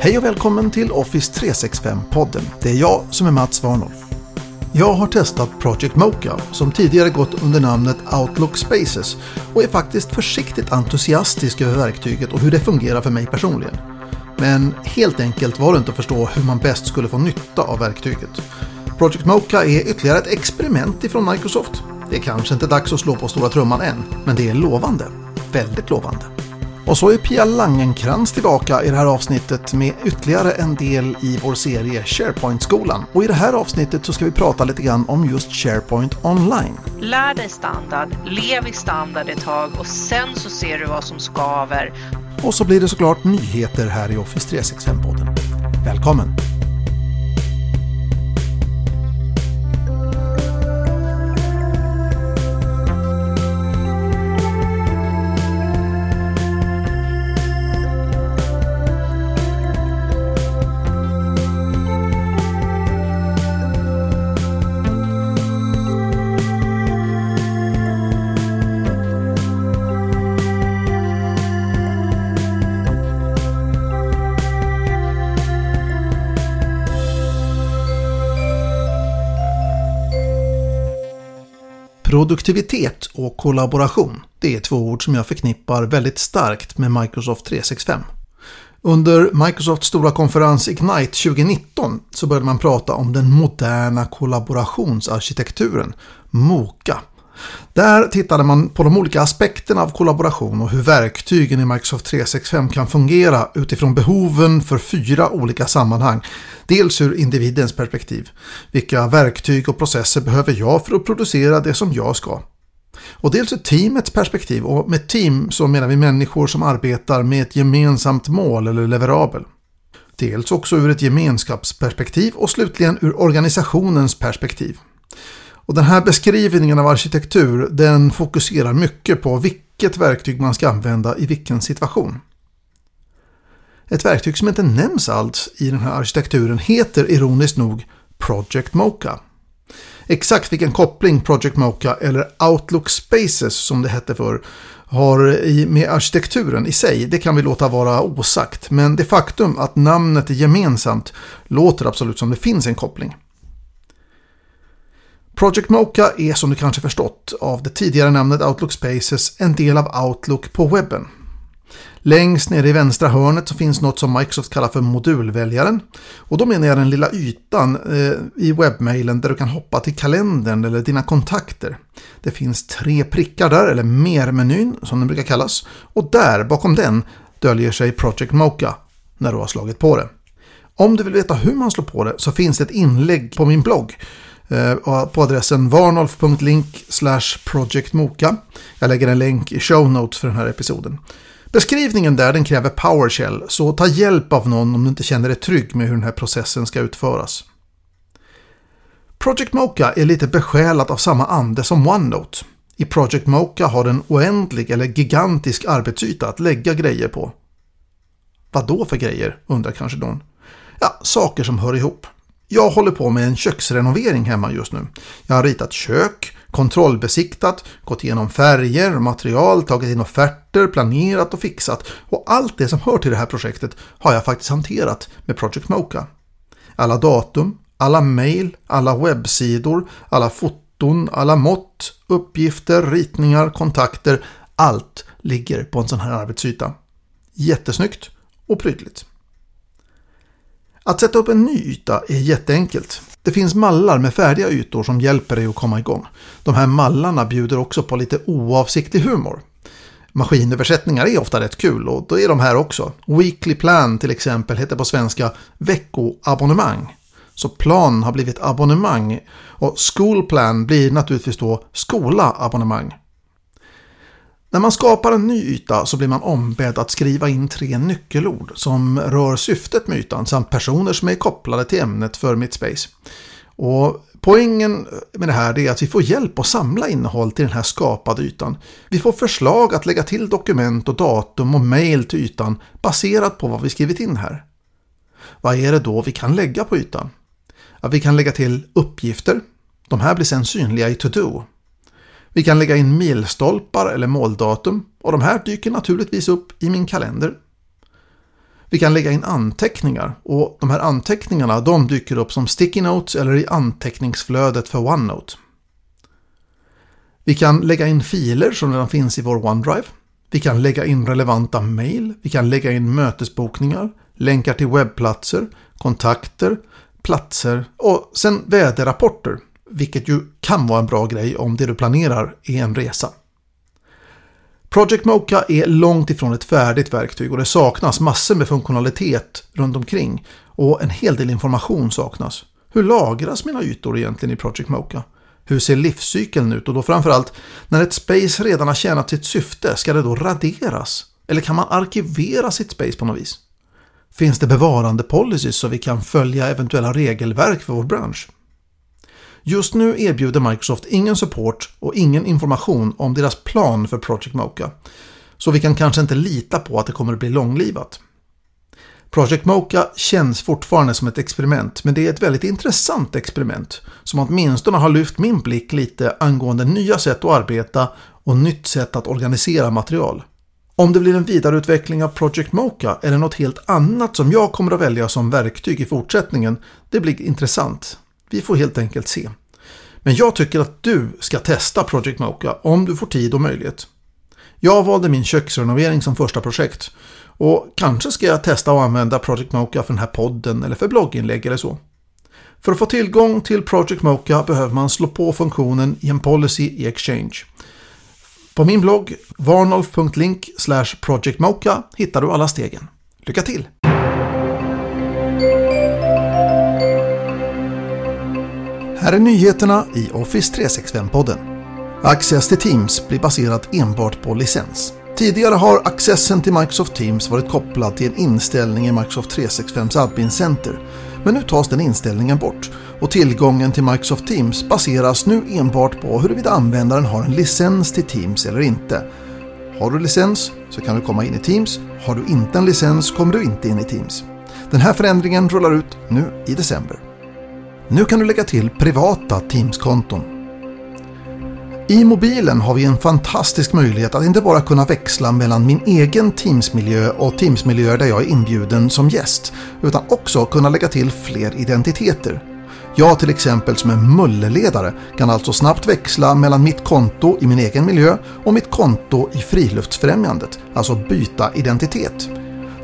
Hej och välkommen till Office 365-podden. Det är jag som är Mats Warnolf. Jag har testat Project Mocha som tidigare gått under namnet Outlook Spaces och är faktiskt försiktigt entusiastisk över verktyget och hur det fungerar för mig personligen. Men helt enkelt var det inte att förstå hur man bäst skulle få nytta av verktyget. Project Mocha är ytterligare ett experiment ifrån Microsoft. Det är kanske inte dags att slå på stora trumman än, men det är lovande. Väldigt lovande. Och så är Pia Langenkrans tillbaka i det här avsnittet med ytterligare en del i vår serie SharePoint-skolan. Och i det här avsnittet så ska vi prata lite grann om just SharePoint Online. Lär dig standard, lev i standard ett tag och sen så ser du vad som skaver. Och så blir det såklart nyheter här i Office 365-podden. Välkommen! Produktivitet och kollaboration, det är två ord som jag förknippar väldigt starkt med Microsoft 365. Under Microsofts stora konferens Ignite 2019 så började man prata om den moderna kollaborationsarkitekturen, MOKA. Där tittade man på de olika aspekterna av kollaboration och hur verktygen i Microsoft 365 kan fungera utifrån behoven för fyra olika sammanhang. Dels ur individens perspektiv. Vilka verktyg och processer behöver jag för att producera det som jag ska? Och dels ur teamets perspektiv och med team så menar vi människor som arbetar med ett gemensamt mål eller leverabel. Dels också ur ett gemenskapsperspektiv och slutligen ur organisationens perspektiv. Och den här beskrivningen av arkitektur den fokuserar mycket på vilket verktyg man ska använda i vilken situation. Ett verktyg som inte nämns alls i den här arkitekturen heter ironiskt nog Project Mocha. Exakt vilken koppling Project Mocha eller Outlook Spaces som det hette för har med arkitekturen i sig, det kan vi låta vara osagt. Men det faktum att namnet är gemensamt låter absolut som det finns en koppling. Project Mocha är som du kanske förstått av det tidigare namnet Outlook Spaces en del av Outlook på webben. Längst nere i vänstra hörnet så finns något som Microsoft kallar för modulväljaren. Och då menar jag den lilla ytan eh, i webbmailen där du kan hoppa till kalendern eller dina kontakter. Det finns tre prickar där, eller mer-menyn som den brukar kallas. Och där, bakom den, döljer sig Project Mocha när du har slagit på det. Om du vill veta hur man slår på det så finns det ett inlägg på min blogg Eh, på adressen varnolf.link projectmoka. Jag lägger en länk i show notes för den här episoden. Beskrivningen där den kräver PowerShell, så ta hjälp av någon om du inte känner dig trygg med hur den här processen ska utföras. Project Mocha är lite besjälat av samma ande som OneNote. I Project Mocha har den oändlig eller gigantisk arbetsyta att lägga grejer på. Vad då för grejer, undrar kanske någon. Ja, saker som hör ihop. Jag håller på med en köksrenovering hemma just nu. Jag har ritat kök, kontrollbesiktat, gått igenom färger och material, tagit in offerter, planerat och fixat. Och allt det som hör till det här projektet har jag faktiskt hanterat med Project Mocha. Alla datum, alla mail, alla webbsidor, alla foton, alla mått, uppgifter, ritningar, kontakter. Allt ligger på en sån här arbetsyta. Jättesnyggt och prydligt. Att sätta upp en ny yta är jätteenkelt. Det finns mallar med färdiga ytor som hjälper dig att komma igång. De här mallarna bjuder också på lite oavsiktlig humor. Maskinöversättningar är ofta rätt kul och då är de här också. Weekly Plan till exempel heter på svenska veckoabonnemang. Så plan har blivit abonnemang och School Plan blir naturligtvis då skola-abonnemang. När man skapar en ny yta så blir man ombedd att skriva in tre nyckelord som rör syftet med ytan samt personer som är kopplade till ämnet för Mittspace. Och poängen med det här är att vi får hjälp att samla innehåll till den här skapade ytan. Vi får förslag att lägga till dokument och datum och mail till ytan baserat på vad vi skrivit in här. Vad är det då vi kan lägga på ytan? Ja, vi kan lägga till uppgifter. De här blir sedan synliga i To-Do. Vi kan lägga in milstolpar eller måldatum och de här dyker naturligtvis upp i min kalender. Vi kan lägga in anteckningar och de här anteckningarna de dyker upp som sticky notes eller i anteckningsflödet för OneNote. Vi kan lägga in filer som redan finns i vår OneDrive. Vi kan lägga in relevanta mail, vi kan lägga in mötesbokningar, länkar till webbplatser, kontakter, platser och sen väderrapporter, vilket ju kan vara en bra grej om det du planerar är en resa. Project Mocha är långt ifrån ett färdigt verktyg och det saknas massor med funktionalitet runt omkring och en hel del information saknas. Hur lagras mina ytor egentligen i Project Mocha? Hur ser livscykeln ut och då framförallt när ett space redan har tjänat sitt syfte, ska det då raderas? Eller kan man arkivera sitt space på något vis? Finns det bevarande policies så vi kan följa eventuella regelverk för vår bransch? Just nu erbjuder Microsoft ingen support och ingen information om deras plan för Project Mocha. Så vi kan kanske inte lita på att det kommer att bli långlivat. Project Mocha känns fortfarande som ett experiment, men det är ett väldigt intressant experiment som åtminstone har lyft min blick lite angående nya sätt att arbeta och nytt sätt att organisera material. Om det blir en vidareutveckling av Project Mocha eller något helt annat som jag kommer att välja som verktyg i fortsättningen, det blir intressant. Vi får helt enkelt se. Men jag tycker att du ska testa Project Mocha om du får tid och möjlighet. Jag valde min köksrenovering som första projekt och kanske ska jag testa att använda Project Mocha för den här podden eller för blogginlägg eller så. För att få tillgång till Project Mocha behöver man slå på funktionen i en policy i Exchange. På min blogg varnolf.link projectmocha hittar du alla stegen. Lycka till! Här är nyheterna i Office 365-podden. Access till Teams blir baserat enbart på licens. Tidigare har accessen till Microsoft Teams varit kopplad till en inställning i Microsoft 365s Admin Center. Men nu tas den inställningen bort och tillgången till Microsoft Teams baseras nu enbart på huruvida användaren har en licens till Teams eller inte. Har du licens så kan du komma in i Teams. Har du inte en licens kommer du inte in i Teams. Den här förändringen rullar ut nu i december. Nu kan du lägga till privata Teams-konton. I mobilen har vi en fantastisk möjlighet att inte bara kunna växla mellan min egen Teams-miljö och Teams-miljöer där jag är inbjuden som gäst, utan också kunna lägga till fler identiteter. Jag till exempel som är mulleledare kan alltså snabbt växla mellan mitt konto i min egen miljö och mitt konto i Friluftsfrämjandet, alltså byta identitet.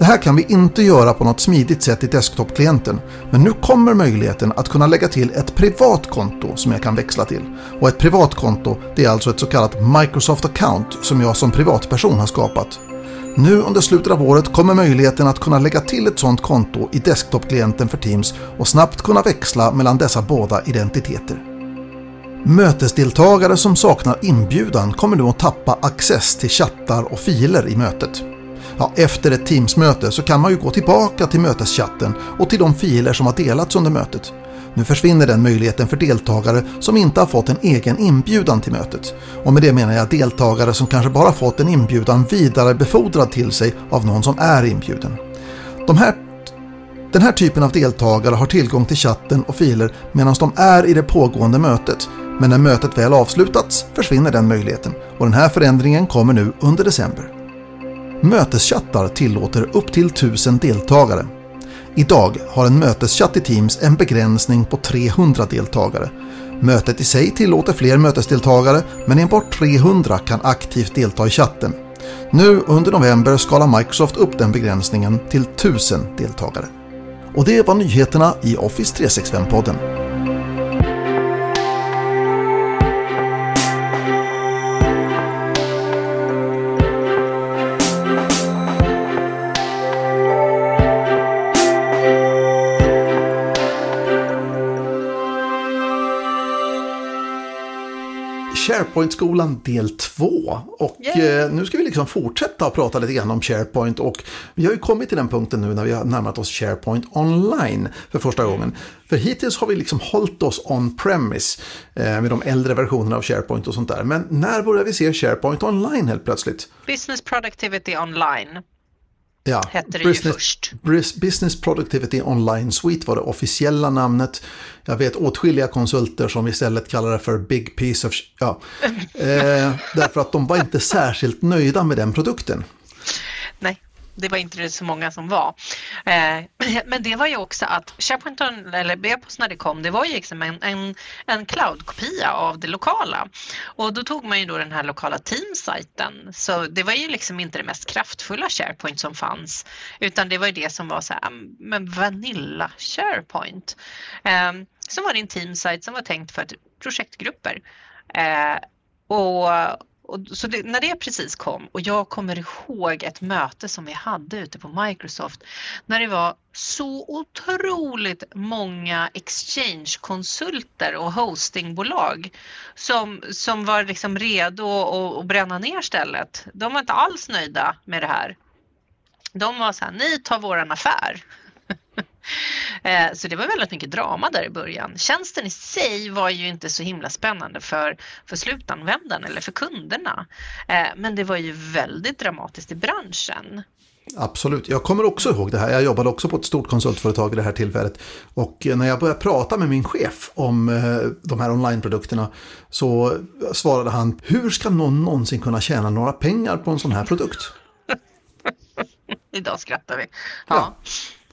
Det här kan vi inte göra på något smidigt sätt i desktop-klienten, men nu kommer möjligheten att kunna lägga till ett privat konto som jag kan växla till. Och ett privat konto, det är alltså ett så kallat Microsoft account som jag som privatperson har skapat. Nu under slutet av året kommer möjligheten att kunna lägga till ett sådant konto i desktop-klienten för Teams och snabbt kunna växla mellan dessa båda identiteter. Mötesdeltagare som saknar inbjudan kommer nu att tappa access till chattar och filer i mötet ja, efter ett Teams-möte så kan man ju gå tillbaka till möteschatten och till de filer som har delats under mötet. Nu försvinner den möjligheten för deltagare som inte har fått en egen inbjudan till mötet. Och med det menar jag deltagare som kanske bara fått en inbjudan vidarebefordrad till sig av någon som är inbjuden. De här, den här typen av deltagare har tillgång till chatten och filer medan de är i det pågående mötet. Men när mötet väl avslutats försvinner den möjligheten och den här förändringen kommer nu under december. Möteschattar tillåter upp till 1000 deltagare. Idag har en möteschatt i Teams en begränsning på 300 deltagare. Mötet i sig tillåter fler mötesdeltagare men enbart 300 kan aktivt delta i chatten. Nu under november skalar Microsoft upp den begränsningen till 1000 deltagare. Och det var nyheterna i Office 365-podden. SharePoint-skolan del 2. Och yeah. nu ska vi liksom fortsätta att prata lite grann om SharePoint. Och vi har ju kommit till den punkten nu när vi har närmat oss SharePoint online för första gången. För hittills har vi liksom hållit oss on-premise eh, med de äldre versionerna av SharePoint och sånt där. Men när börjar vi se SharePoint online helt plötsligt? Business Productivity Online. Ja, hette det business, ju först. Business Productivity Online Suite var det officiella namnet. Jag vet åtskilliga konsulter som istället kallar det för Big Piece of... Ja, eh, därför att de var inte särskilt nöjda med den produkten. Det var inte så många som var. Eh, men det var ju också att SharePoint eller B-post när det kom, det var ju liksom en, en, en cloud-kopia av det lokala. Och då tog man ju då den här lokala teamsajten. Så det var ju liksom inte det mest kraftfulla SharePoint som fanns, utan det var ju det som var så här, mm, men vanilla SharePoint. Ehm, som var din teamsite som var tänkt för typ projektgrupper. Eh, och och så det, när det precis kom och jag kommer ihåg ett möte som vi hade ute på Microsoft när det var så otroligt många exchange-konsulter och hostingbolag som, som var liksom redo att, att bränna ner stället. De var inte alls nöjda med det här. De var så här, ni tar våran affär. Eh, så det var väldigt mycket drama där i början. Tjänsten i sig var ju inte så himla spännande för, för slutanvändaren eller för kunderna. Eh, men det var ju väldigt dramatiskt i branschen. Absolut, jag kommer också ihåg det här. Jag jobbade också på ett stort konsultföretag i det här tillfället. Och när jag började prata med min chef om eh, de här onlineprodukterna så svarade han, hur ska någon någonsin kunna tjäna några pengar på en sån här produkt? Idag skrattar vi. Ja. ja.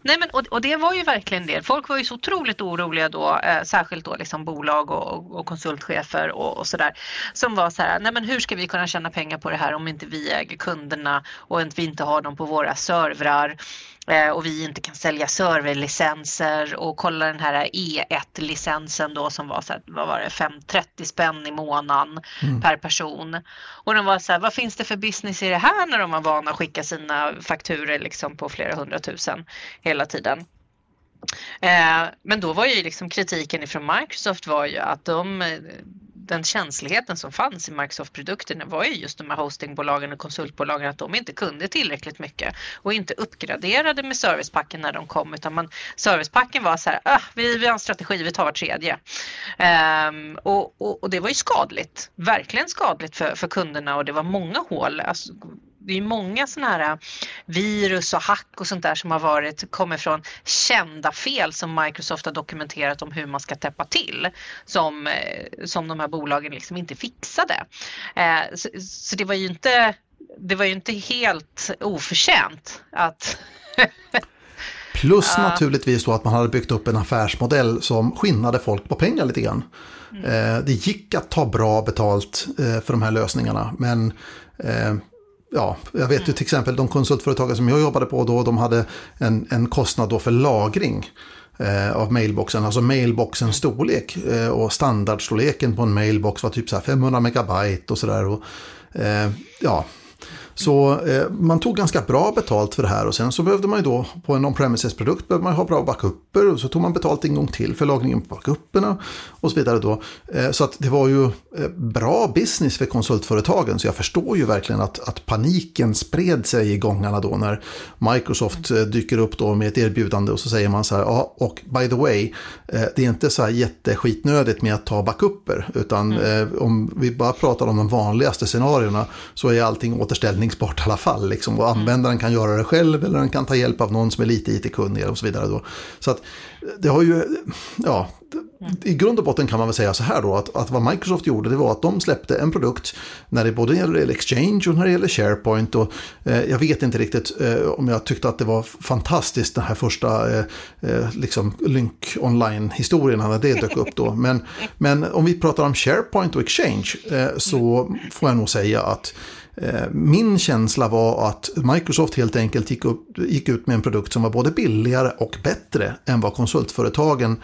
Nej, men, och, och, det var ju verkligen det. Folk var ju så otroligt oroliga då, eh, särskilt då liksom bolag och, och konsultchefer och, och sådär, som var så här, nej men hur ska vi kunna tjäna pengar på det här om inte vi äger kunderna och inte vi inte har dem på våra servrar Eh, och vi inte kan sälja serverlicenser och kolla den här E1-licensen då som var så här, vad var det, 530 spänn i månaden mm. per person. Och de var så här, vad finns det för business i det här när de var vana att skicka sina fakturer liksom på flera hundratusen hela tiden. Eh, men då var ju liksom kritiken ifrån Microsoft var ju att de den känsligheten som fanns i Microsoft-produkterna var ju just de här hostingbolagen och konsultbolagen att de inte kunde tillräckligt mycket och inte uppgraderade med servicepacken när de kom utan man, servicepacken var så här, ah, vi, vi har en strategi, vi tar var tredje. Um, och, och, och, det var ju skadligt, verkligen skadligt för, för kunderna och det var många hål. Alltså, det är många sådana här äh, virus och hack och sånt där som har varit, kommer från kända fel som Microsoft har dokumenterat om hur man ska täppa till som, äh, som de här bolagen liksom inte fixade. Äh, så, så det var ju inte, det var ju inte helt oförtjänt att Plus ja. naturligtvis då att man hade byggt upp en affärsmodell som skinnade folk på pengar lite grann. Mm. Det gick att ta bra betalt för de här lösningarna men ja, jag vet ju till exempel de konsultföretag som jag jobbade på då, de hade en, en kostnad då för lagring eh, av mailboxen, alltså mailboxens storlek eh, och standardstorleken på en mailbox var typ så 500 megabyte och sådär. Eh, ja, så eh, man tog ganska bra betalt för det här och sen så behövde man ju då på en on-premises-produkt behövde man ha bra backuper och så tog man betalt en gång till för lagringen på backuperna och så vidare då. Eh, så att det var ju eh, bra business för konsultföretagen så jag förstår ju verkligen att, att paniken spred sig i gångarna då när Microsoft eh, dyker upp då med ett erbjudande och så säger man så här, ja och by the way, eh, det är inte så här jätteskitnödigt med att ta backuper utan mm. Eh, om vi bara pratar om de vanligaste scenarierna så är allting återställning användningsbart i alla fall. Liksom. Och användaren kan göra det själv eller den kan ta hjälp av någon som är lite IT-kunnig och så vidare. Då. Så att det har ju, ja, i grund och botten kan man väl säga så här då att, att vad Microsoft gjorde det var att de släppte en produkt när det både gäller Exchange och när det gäller SharePoint. Och, eh, jag vet inte riktigt eh, om jag tyckte att det var fantastiskt den här första eh, eh liksom Lync Online-historien när det dök upp då. Men, men om vi pratar om SharePoint och Exchange eh, så får jag nog säga att Eh, min känsla var att Microsoft helt enkelt gick, upp, gick ut med en produkt som var både billigare och bättre än vad konsultföretagen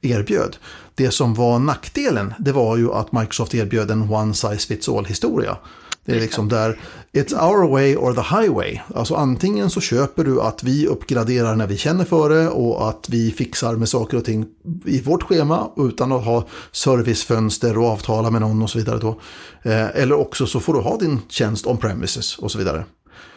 erbjöd. Det som var nackdelen, det var ju att Microsoft erbjöd en one size fits all historia. Det är liksom där, it's our way or the highway. Alltså antingen så köper du att vi uppgraderar när vi känner för det och att vi fixar med saker och ting i vårt schema utan att ha servicefönster och avtala med någon och så vidare. Då. Eh, eller också så får du ha din tjänst on premises och så vidare.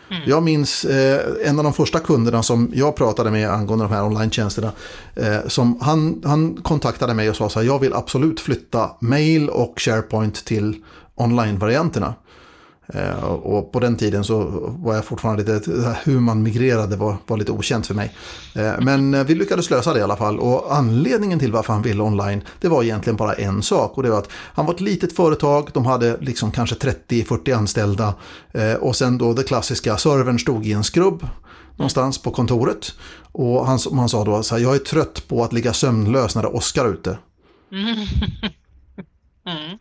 Mm. Jag minns eh, en av de första kunderna som jag pratade med angående de här online-tjänsterna. Eh, som han, han kontaktade mig och sa så här, jag vill absolut flytta mail och SharePoint till online-varianterna. Eh, och på den tiden så var jag fortfarande lite, hur man migrerade var, var lite okänt för mig. Eh, men eh, vi lyckades lösa det i alla fall och anledningen till varför han ville online det var egentligen bara en sak och det var att han var ett litet företag, de hade liksom kanske 30-40 anställda och sen då det klassiska, servern stod i en skrubb någonstans på kontoret. Och han, han sa då så här, jag är trött på att ligga sömnlös när det åskar ute. Mm. Mm.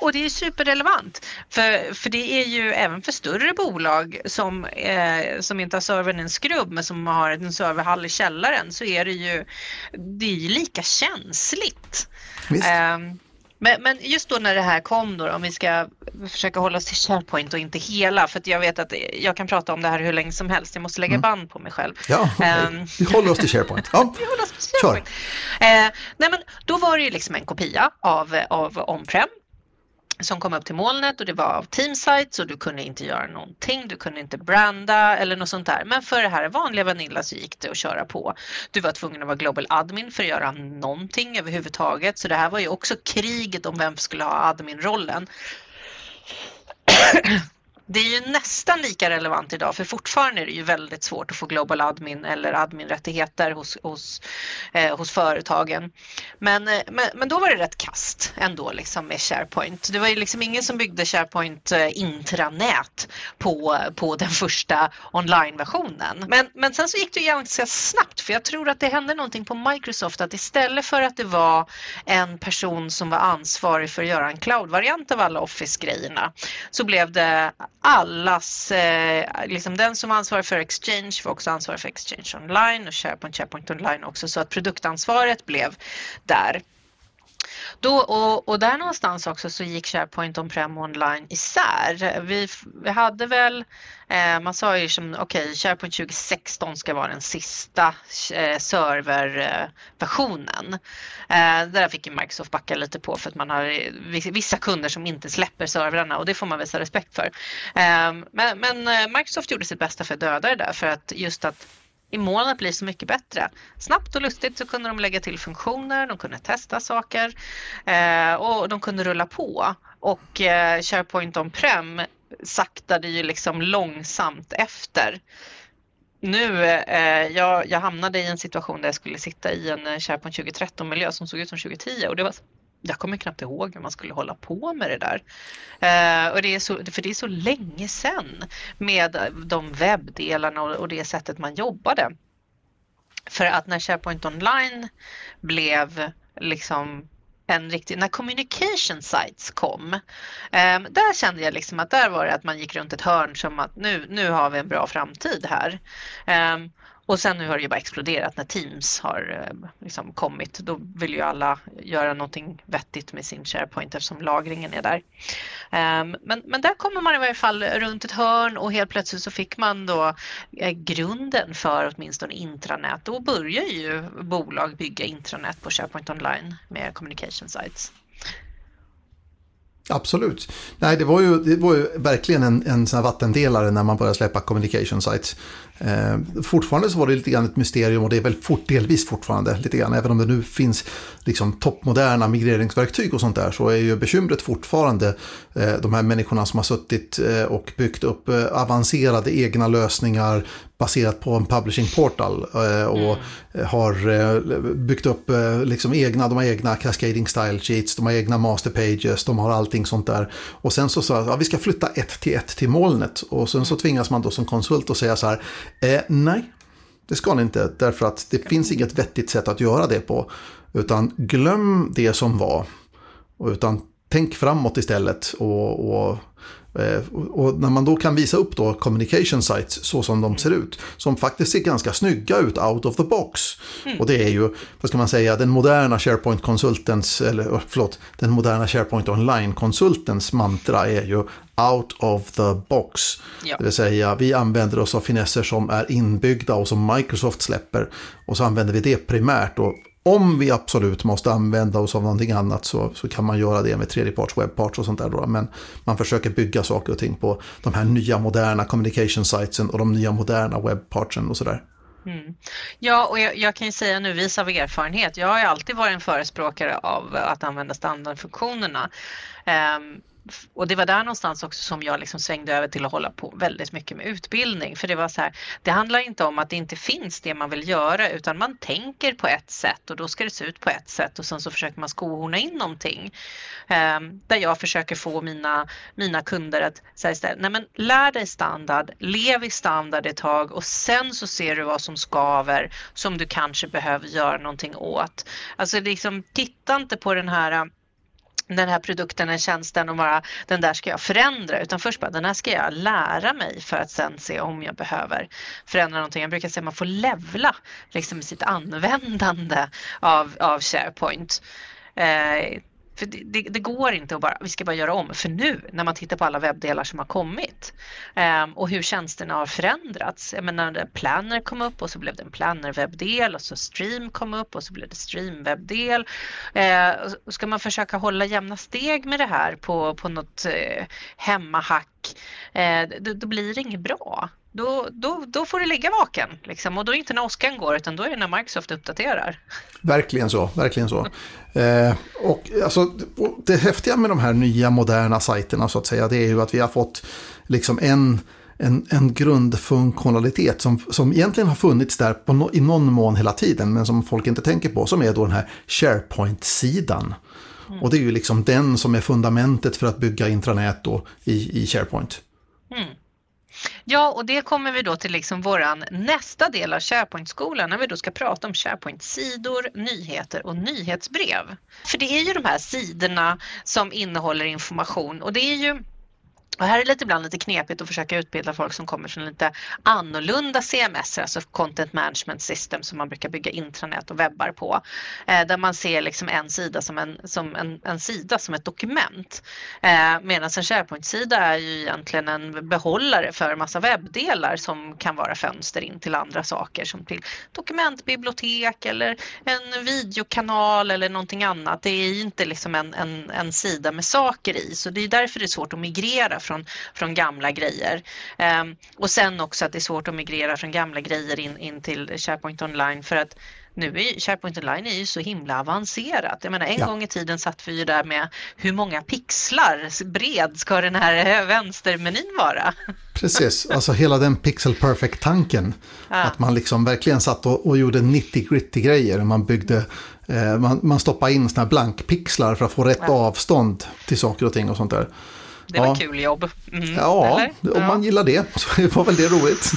Och det är superrelevant, för, för det är ju även för större bolag som, eh, som inte har servern i en skrubb men som har en serverhall i källaren så är det ju, det är ju lika känsligt. Eh, men, men, just då när det här kom då, om vi ska försöka hålla oss till SharePoint och inte hela, för jag vet att jag kan prata om det här hur länge som helst. Jag måste lägga mm. band på mig själv. Ja, um, vi håller oss till SharePoint. Ja. vi håller oss till SharePoint. Uh, nej, men då var det ju liksom en kopia av, av on-prem som kom upp till molnet och det var av Teamsites och du kunde inte göra någonting. Du kunde inte branda eller något sånt där. Men för det här vanliga Vanilla så gick det att köra på. Du var tvungen att vara Global Admin för att göra någonting överhuvudtaget. Så det här var ju också kriget om vem skulle ha Adminrollen. Det är ju nästan lika relevant idag för fortfarande är det ju väldigt svårt att få Global Admin eller adminrättigheter hos, hos, eh, hos företagen. Men, eh, men, men då var det rätt kast ändå liksom med SharePoint. Det var ju liksom ingen som byggde SharePoint eh, intranät på, på den första online-versionen. Men, men sen så gick det ganska snabbt för jag tror att det hände någonting på Microsoft att istället för att det var en person som var ansvarig för att göra en cloud-variant av alla Office-grejerna så blev det allas, eh, liksom den som ansvarar för Exchange var också ansvarig för Exchange online och SharePoint, SharePoint online också så att produktansvaret blev där. Då, och, och, där någonstans också så gick SharePoint on-prem online isär. Vi, vi hade väl, eh, man sa ju som okej, okay, SharePoint 2016 ska vara den sista eh, serverversionen. Eh, eh där fick ju Microsoft backa lite på för att man har vissa kunder som inte släpper servrarna och det får man visa respekt för. Eh, men, men eh, Microsoft gjorde sitt bästa för att döda det där för att just att i mål att bli så mycket bättre. Snabbt och lustigt så kunde de lägga till funktioner, de kunde testa saker eh, och de kunde rulla på. Och eh, SharePoint on-prem saktade ju liksom långsamt efter. Nu, eh, jag, jag hamnade i en situation där jag skulle sitta i en eh, SharePoint 2013-miljö som såg ut som 2010 och det var jag kommer knappt ihåg hur man skulle hålla på med det där. Eh, och det är så, för det är så länge sedan med de webbdelarna och, och det sättet man jobbade. För att när SharePoint Online blev liksom en riktig, när communication sites kom, eh, där kände jag liksom att där var det att man gick runt ett hörn som att nu, nu har vi en bra framtid här. Eh, och sen nu har det ju bara exploderat när Teams har eh, liksom kommit. Då vill ju alla göra någonting vettigt med sin SharePoint eftersom lagringen är där. Ehm, men, men där kommer man i varje fall runt ett hörn och helt plötsligt så fick man då eh, grunden för åtminstone intranät. Då börjar ju bolag bygga intranät på SharePoint online med communication sites. Absolut. Nej, det var ju, det var ju verkligen en, en sån vattendelare när man började släppa communication sites. Eh, fortfarande så var det lite grann ett mysterium och det är väl fort, delvis fortfarande lite grann. Även om det nu finns liksom toppmoderna migreringsverktyg och sånt där så är ju bekymret fortfarande eh, de här människorna som har suttit eh, och byggt upp eh, avancerade egna lösningar baserat på en publishing portal eh, och mm. har eh, byggt upp liksom egna, de har egna cascading style sheets, de har egna master pages, de har allting sånt där. Och sen så sa ja, vi ska flytta ett till ett till molnet och sen så mm. tvingas man då som konsult att säga så här Eh, nej, det ska ni inte. Därför att det finns inget vettigt sätt att göra det på. Utan glöm det som var. Utan tänk framåt istället. Och, och, och, när man då kan visa upp då communication sites så som de ser ut. Som faktiskt ser ganska snygga ut out of the box. Mm. Och det är ju, vad ska man säga, den moderna SharePoint-konsultens, eller förlåt, den moderna SharePoint Online-konsultens mantra är ju out of the box. Ja. Det vill säga vi använder oss av finesser som är inbyggda och som Microsoft släpper. Och så använder vi det primärt. Och om vi absolut måste använda oss av någonting annat så, så kan man göra det med tredjeparts webbparts och sånt där. Då. Men man försöker bygga saker och ting på de här nya moderna communication sitesen och de nya moderna webbpartsen och sådär. Mm. Ja, och jag, jag, kan ju säga nu, vis av erfarenhet, jag har ju alltid varit en förespråkare av att använda standardfunktionerna. Um, och det var där någonstans också som jag liksom svängde över till att hålla på väldigt mycket med utbildning. För det var så här, det handlar inte om att det inte finns det man vill göra utan man tänker på ett sätt och då ska det se ut på ett sätt och sen så försöker man skohorna in någonting. Eh, där jag försöker få mina, mina kunder att säga istället, nej men lär dig standard, lev i standard ett tag och sen så ser du vad som skaver som du kanske behöver göra någonting åt. Alltså liksom, titta inte på den här den här produkten, den tjänsten och bara den där ska jag förändra utan först bara den här ska jag lära mig för att sen se om jag behöver förändra någonting. Jag brukar säga att man får levla liksom sitt användande av, av SharePoint. Eh, för det, det, det, går inte att bara, vi ska bara göra om. För nu när man tittar på alla webbdelar som har kommit eh, och hur tjänsterna har förändrats. Jag menar, Planner kom upp och så blev det en Planner-webbdel och så Stream kom upp och så blev det Stream-webbdel. Eh, ska man försöka hålla jämna steg med det här på, på något eh, hemmahack, eh, då, då blir det inget bra då, då, då får du ligga vaken. Liksom. Och då är det inte när åskan går utan då är det när Microsoft uppdaterar. Verkligen så, verkligen så. Eh, och alltså, det häftiga med de här nya moderna sajterna så att säga, det är ju att vi har fått liksom en, en, en grundfunktionalitet som, som egentligen har funnits där på no, i någon mån hela tiden, men som folk inte tänker på, som är då den här SharePoint-sidan. Mm. Och det är ju liksom den som är fundamentet för att bygga intranät då i, i SharePoint. Mm. Ja, och det kommer vi då till liksom våran nästa del av SharePoint-skolan när vi då ska prata om SharePoint-sidor, nyheter och nyhetsbrev. För det är ju de här sidorna som innehåller information och det är ju och här är det lite ibland lite knepigt att försöka utbilda folk som kommer från lite annorlunda CMS, alltså Content Management System som man brukar bygga intranät och webbar på. Eh, där man ser liksom en sida som en, som en, en sida som ett dokument. Eh, Medan en SharePoint-sida är ju egentligen en behållare för massa webbdelar som kan vara fönster in till andra saker som till dokumentbibliotek eller en videokanal eller någonting annat. Det är inte liksom en, en, en sida med saker i så det är därför det är svårt att migrera från, från gamla grejer. Um, och sen också att det är svårt att migrera från gamla grejer in, in till SharePoint online för att nu är SharePoint Online är ju så himla avancerat. Jag menar en ja. gång i tiden satt vi ju där med hur många pixlar bred ska den här vänstermenyn vara? Precis, alltså hela den pixel perfect tanken. Ja. Att man liksom verkligen satt och, och gjorde 90 gritty grejer. Man byggde, eh, man, man stoppade in sådana här blankpixlar för att få rätt ja. avstånd till saker och ting och sånt där. Det var ja. kul jobb. Mm, ja, eller? om man gillar det så var väl det roligt.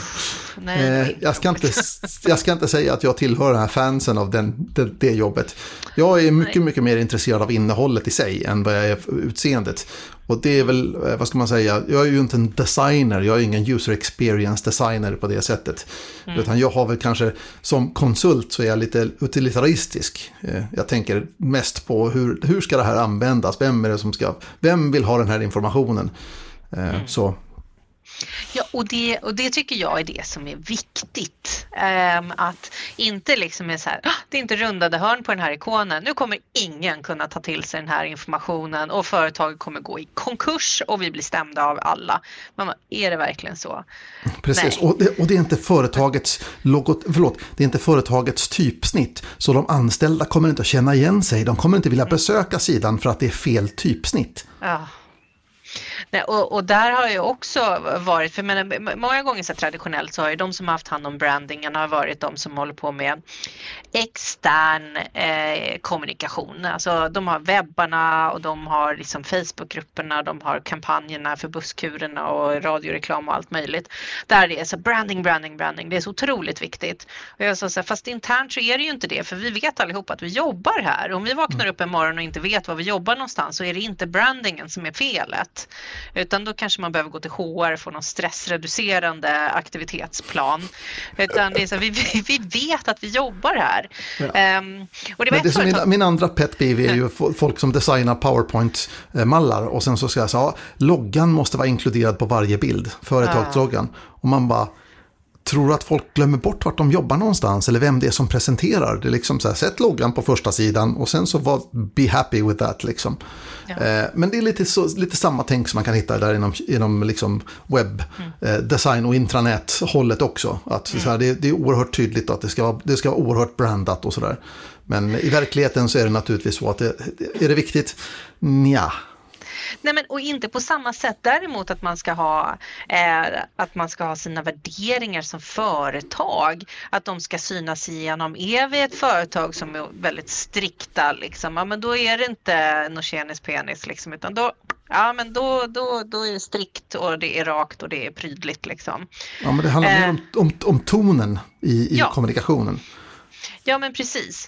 Nej, eh, jag, ska inte, jag ska inte säga att jag tillhör den här fansen av den, det, det jobbet. Jag är mycket, Nej. mycket mer intresserad av innehållet i sig än vad jag är för utseendet. Och det är väl, eh, vad ska man säga, jag är ju inte en designer, jag är ingen user experience designer på det sättet. Mm. Utan jag har väl kanske, som konsult så är jag lite utilitaristisk. Eh, jag tänker mest på hur, hur ska det här användas, vem är det som ska, vem vill ha den här informationen? Mm. Så Ja, och det, och det tycker jag är det som är viktigt. Um, att inte liksom är så här, ah, det är inte rundade hörn på den här ikonen. Nu kommer ingen kunna ta till sig den här informationen och företaget kommer gå i konkurs och vi blir stämda av alla. Men är det verkligen så? Precis, och det, och det, är inte företagets logot, förlåt, det är inte företagets typsnitt. Så de anställda kommer inte att känna igen sig. De kommer inte vilja mm. besöka sidan för att det är fel typsnitt. Ja. Nej, och, och, där har jag också varit, för men, många gånger så traditionellt så har ju de som har haft hand om brandingen har varit de som håller på med extern eh, kommunikation. Alltså de har webbarna och de har liksom Facebookgrupperna, de har kampanjerna för busskurerna och radioreklam och allt möjligt. Där det är så branding, branding, branding. Det är så otroligt viktigt. Och jag sa så här, fast internt så är det ju inte det, för vi vet allihop att vi jobbar här. Om vi vaknar upp en morgon och inte vet var vi jobbar någonstans så är det inte brandingen som är felet. Utan då kanske man behöver gå till HR och få någon stressreducerande aktivitetsplan. Utan det är så vi, vi vet att vi jobbar här. Ja. Um, och det Men det min, min, andra pet peeve är ju folk som designar PowerPoint-mallar och sen så ska jag säga, loggan måste vara inkluderad på varje bild, företagsloggan. Och man bara, tror att folk glömmer bort vart de jobbar någonstans eller vem det är som presenterar. Det är liksom så här, sätt loggan på första sidan och sen så var, be happy with that liksom. Ja. Eh, men det är lite, så, lite samma tänk som man kan hitta där inom, inom liksom webbdesign mm. eh, och intranät-hållet också. Att mm. så här, det, det, är oerhört tydligt att det ska, vara, det ska vara oerhört brandat och sådär. Men i verkligheten så är det naturligtvis så att det, är det viktigt? Nja. Nej, men, och inte på samma sätt däremot att man ska ha eh, att man ska ha sina värderingar som företag, att de ska synas igenom. Är vi ett företag som är väldigt strikta, liksom, ja, men då är det inte Norsenis penis, liksom, utan då, ja, men då, då, då är det strikt och det är rakt och det är prydligt. Liksom. Ja, men det handlar eh, mer om, om, om tonen i, i ja. kommunikationen. Ja men precis.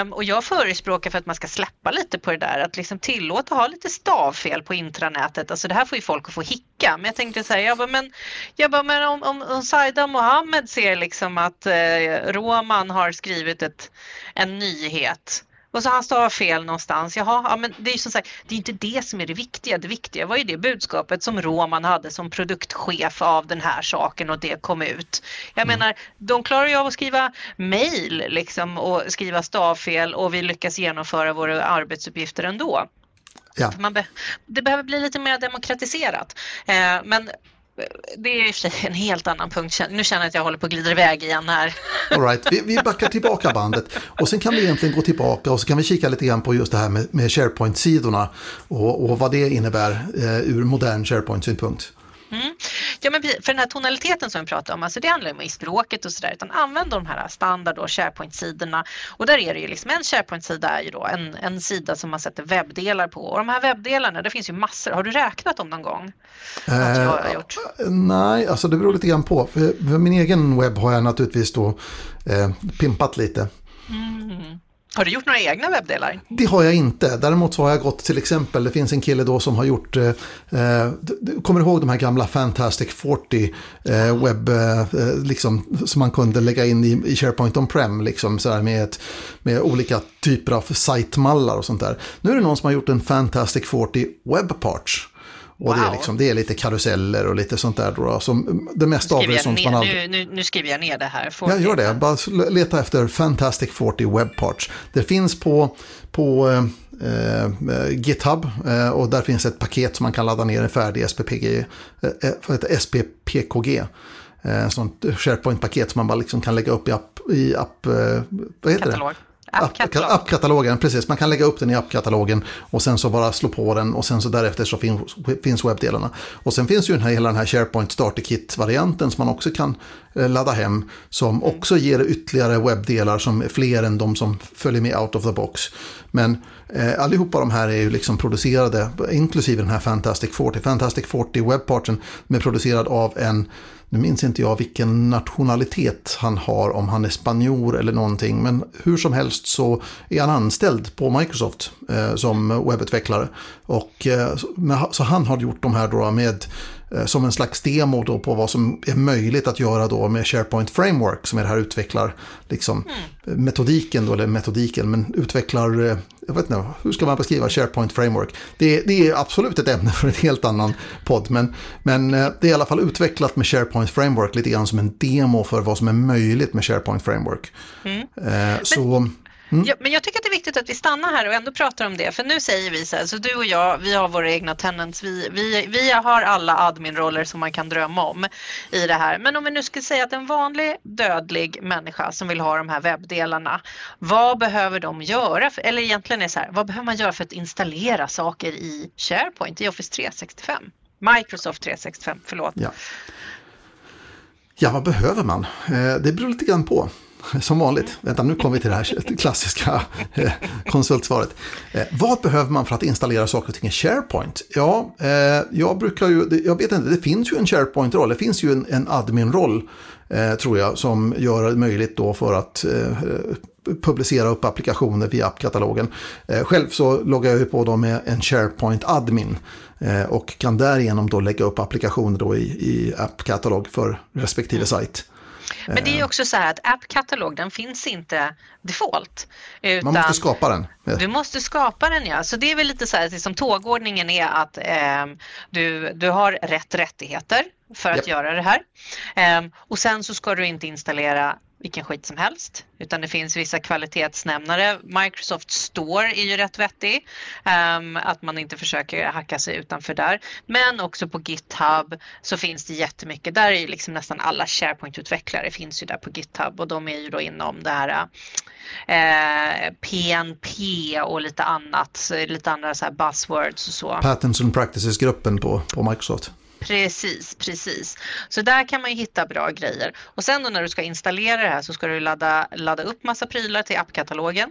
Um, och jag förespråkar för att man ska släppa lite på det där, att liksom tillåta ha lite stavfel på intranätet. Alltså det här får ju folk att få hicka. Men jag tänkte så här, jag bara, men, jag bara, men om, om, om Saida Mohammed ser liksom att eh, Roman har skrivit ett, en nyhet och så han stavar fel någonstans. Jaha, ja, men det är ju som sagt, det är inte det som är det viktiga. Det viktiga var ju det budskapet som Roman hade som produktchef av den här saken och det kom ut. Jag mm. menar, de klarar ju av att skriva mejl liksom och skriva stavfel och vi lyckas genomföra våra arbetsuppgifter ändå. Ja. Be det behöver bli lite mer demokratiserat. Eh, men det är i och för sig en helt annan punkt. Nu känner jag att jag håller på att glida iväg igen här. All right. vi, vi backar tillbaka bandet och sen kan vi egentligen gå tillbaka och så kan vi kika lite grann på just det här med, med SharePoint-sidorna och, och vad det innebär eh, ur modern SharePoint-synpunkt. Mm. Ja, men för den här tonaliteten som vi pratar om, alltså det handlar om i språket och sådär, utan använd de här standard och SharePoint-sidorna. Och där är det ju liksom en SharePoint-sida är ju då en, en sida som man sätter webbdelar på. Och de här webbdelarna, det finns ju massor. Har du räknat dem någon gång? Eh, nej, alltså det beror lite grann på. För, för min egen webb har jag naturligtvis då eh, pimpat lite. Mm. Har du gjort några egna webbdelar? Det har jag inte. Däremot så har jag gått till exempel, det finns en kille då som har gjort, eh, eh kommer du ihåg de här gamla Fantastic 40 eh, webb, eh, liksom, som man kunde lägga in i, i SharePoint on-prem, liksom, sådär med, ett, med olika typer av sajtmallar och sånt där. Nu är det någon som har gjort en Fantastic 40 webparts. Och wow. det, är liksom, det är lite karuseller och lite sånt där. Då, som det mesta av det som man aldrig... nu, nu, nu, skriver jag ner det här. Får ja, gör det. Bara leta efter Fantastic 40 Web Parts. Det finns på, på eh, eh, GitHub eh, och där finns ett paket som man kan ladda ner en färdig SPPG, eh, eh SPPKG. Eh, sånt SharePoint-paket som man bara liksom kan lägga upp i app, i app eh, vad heter Katalog. det? Appkatalog. Appkatalogen, precis. Man kan lägga upp den i appkatalogen och sen så bara slå på den och sen så därefter så finns, finns webbdelarna. Och sen finns ju den här, hela den här SharePoint Starter Kit-varianten som man också kan eh, ladda hem som mm. också ger ytterligare webbdelar som är fler än de som följer med out of the box. Men eh, allihopa de här är ju liksom producerade, inklusive den här Fantastic 40. Fantastic 40 webbparten är producerad av en nu minns inte jag vilken nationalitet han har, om han är spanjor eller någonting. Men hur som helst så är han anställd på Microsoft eh, som webbutvecklare. Och, eh, så han har gjort de här då med som en slags demo då på vad som är möjligt att göra då med SharePoint Framework som är det här utvecklar liksom, mm. metodiken då, eller metodiken, men utvecklar, eh, jag vet inte, hur ska man beskriva SharePoint Framework? Det, det är absolut ett ämne för en helt annan podd, men, men eh, det är i alla fall utvecklat med SharePoint Framework lite grann som en demo för vad som är möjligt med SharePoint Framework. Mm. Så... Mm. Ja, men jag tycker att det är viktigt att vi stannar här och ändå pratar om det. För nu säger vi så här, så du och jag, vi har våra egna tenants. Vi, vi, vi har alla adminroller som man kan drömma om i det här. Men om vi nu skulle säga att en vanlig dödlig människa som vill ha de här webbdelarna, vad behöver de göra? För, eller egentligen är det så här, vad behöver man göra för att installera saker i SharePoint, i Office 365? Microsoft 365, förlåt. Ja. Ja, vad behöver man? Eh, det beror lite grann på som vanligt. Vänta, nu kommer vi till det här klassiska eh, konsultsvaret. Eh, vad behöver man för att installera saker och ting i SharePoint? Ja, eh, jag brukar ju, jag vet inte, det finns ju en SharePoint-roll, det finns ju en, en admin-roll, tror jag, som gör det möjligt då för att publicera upp applikationer via appkatalogen. Själv så loggar jag ju på då med en SharePoint admin och kan därigenom då lägga upp applikationer då i, i appkatalog för respektive mm. sajt. Men det är eh. också så här att app-katalog den finns inte default. Utan Man måste skapa den. Du måste skapa den ja. Så det är väl lite så här som tågordningen är att eh, du, du har rätt rättigheter för att yep. göra det här. Eh, och sen så ska du inte installera vilken skit som helst utan det finns vissa kvalitetsnämnare. Microsoft Store är ju rätt vettig, um, att man inte försöker hacka sig utanför där. Men också på GitHub så finns det jättemycket. Där är ju liksom nästan alla SharePoint-utvecklare finns ju där på GitHub och de är ju då inom det här eh, PNP och lite annat, lite andra så här buzzwords och så. Patterns and Practices-gruppen på, på Microsoft. Precis, precis. Så där kan man ju hitta bra grejer. Och sen då när du ska installera det här så ska du ladda, ladda upp massa prylar till appkatalogen.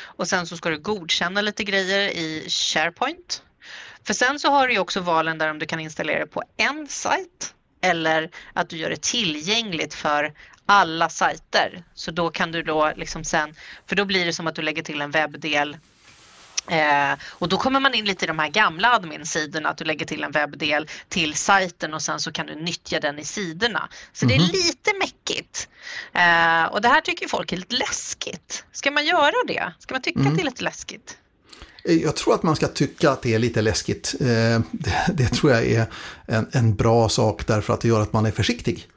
Och sen så ska du godkänna lite grejer i SharePoint. För sen så har du ju också valen där om du kan installera det på en sajt eller att du gör det tillgängligt för alla sajter. Så då kan du då liksom sen, för då blir det som att du lägger till en webbdel Eh, och då kommer man in lite i de här gamla admin-sidorna, att du lägger till en webbdel till sajten och sen så kan du nyttja den i sidorna. Så mm -hmm. det är mhm. lite mäckigt. Eh, och det här tycker folk är lite läskigt. Ska man göra det? Ska man tycka mm. att det är lite läskigt? Eh, jag tror att man ska tycka att det är lite läskigt. Eh, det, det, tror jag är en, en bra sak därför att det gör att man är försiktig.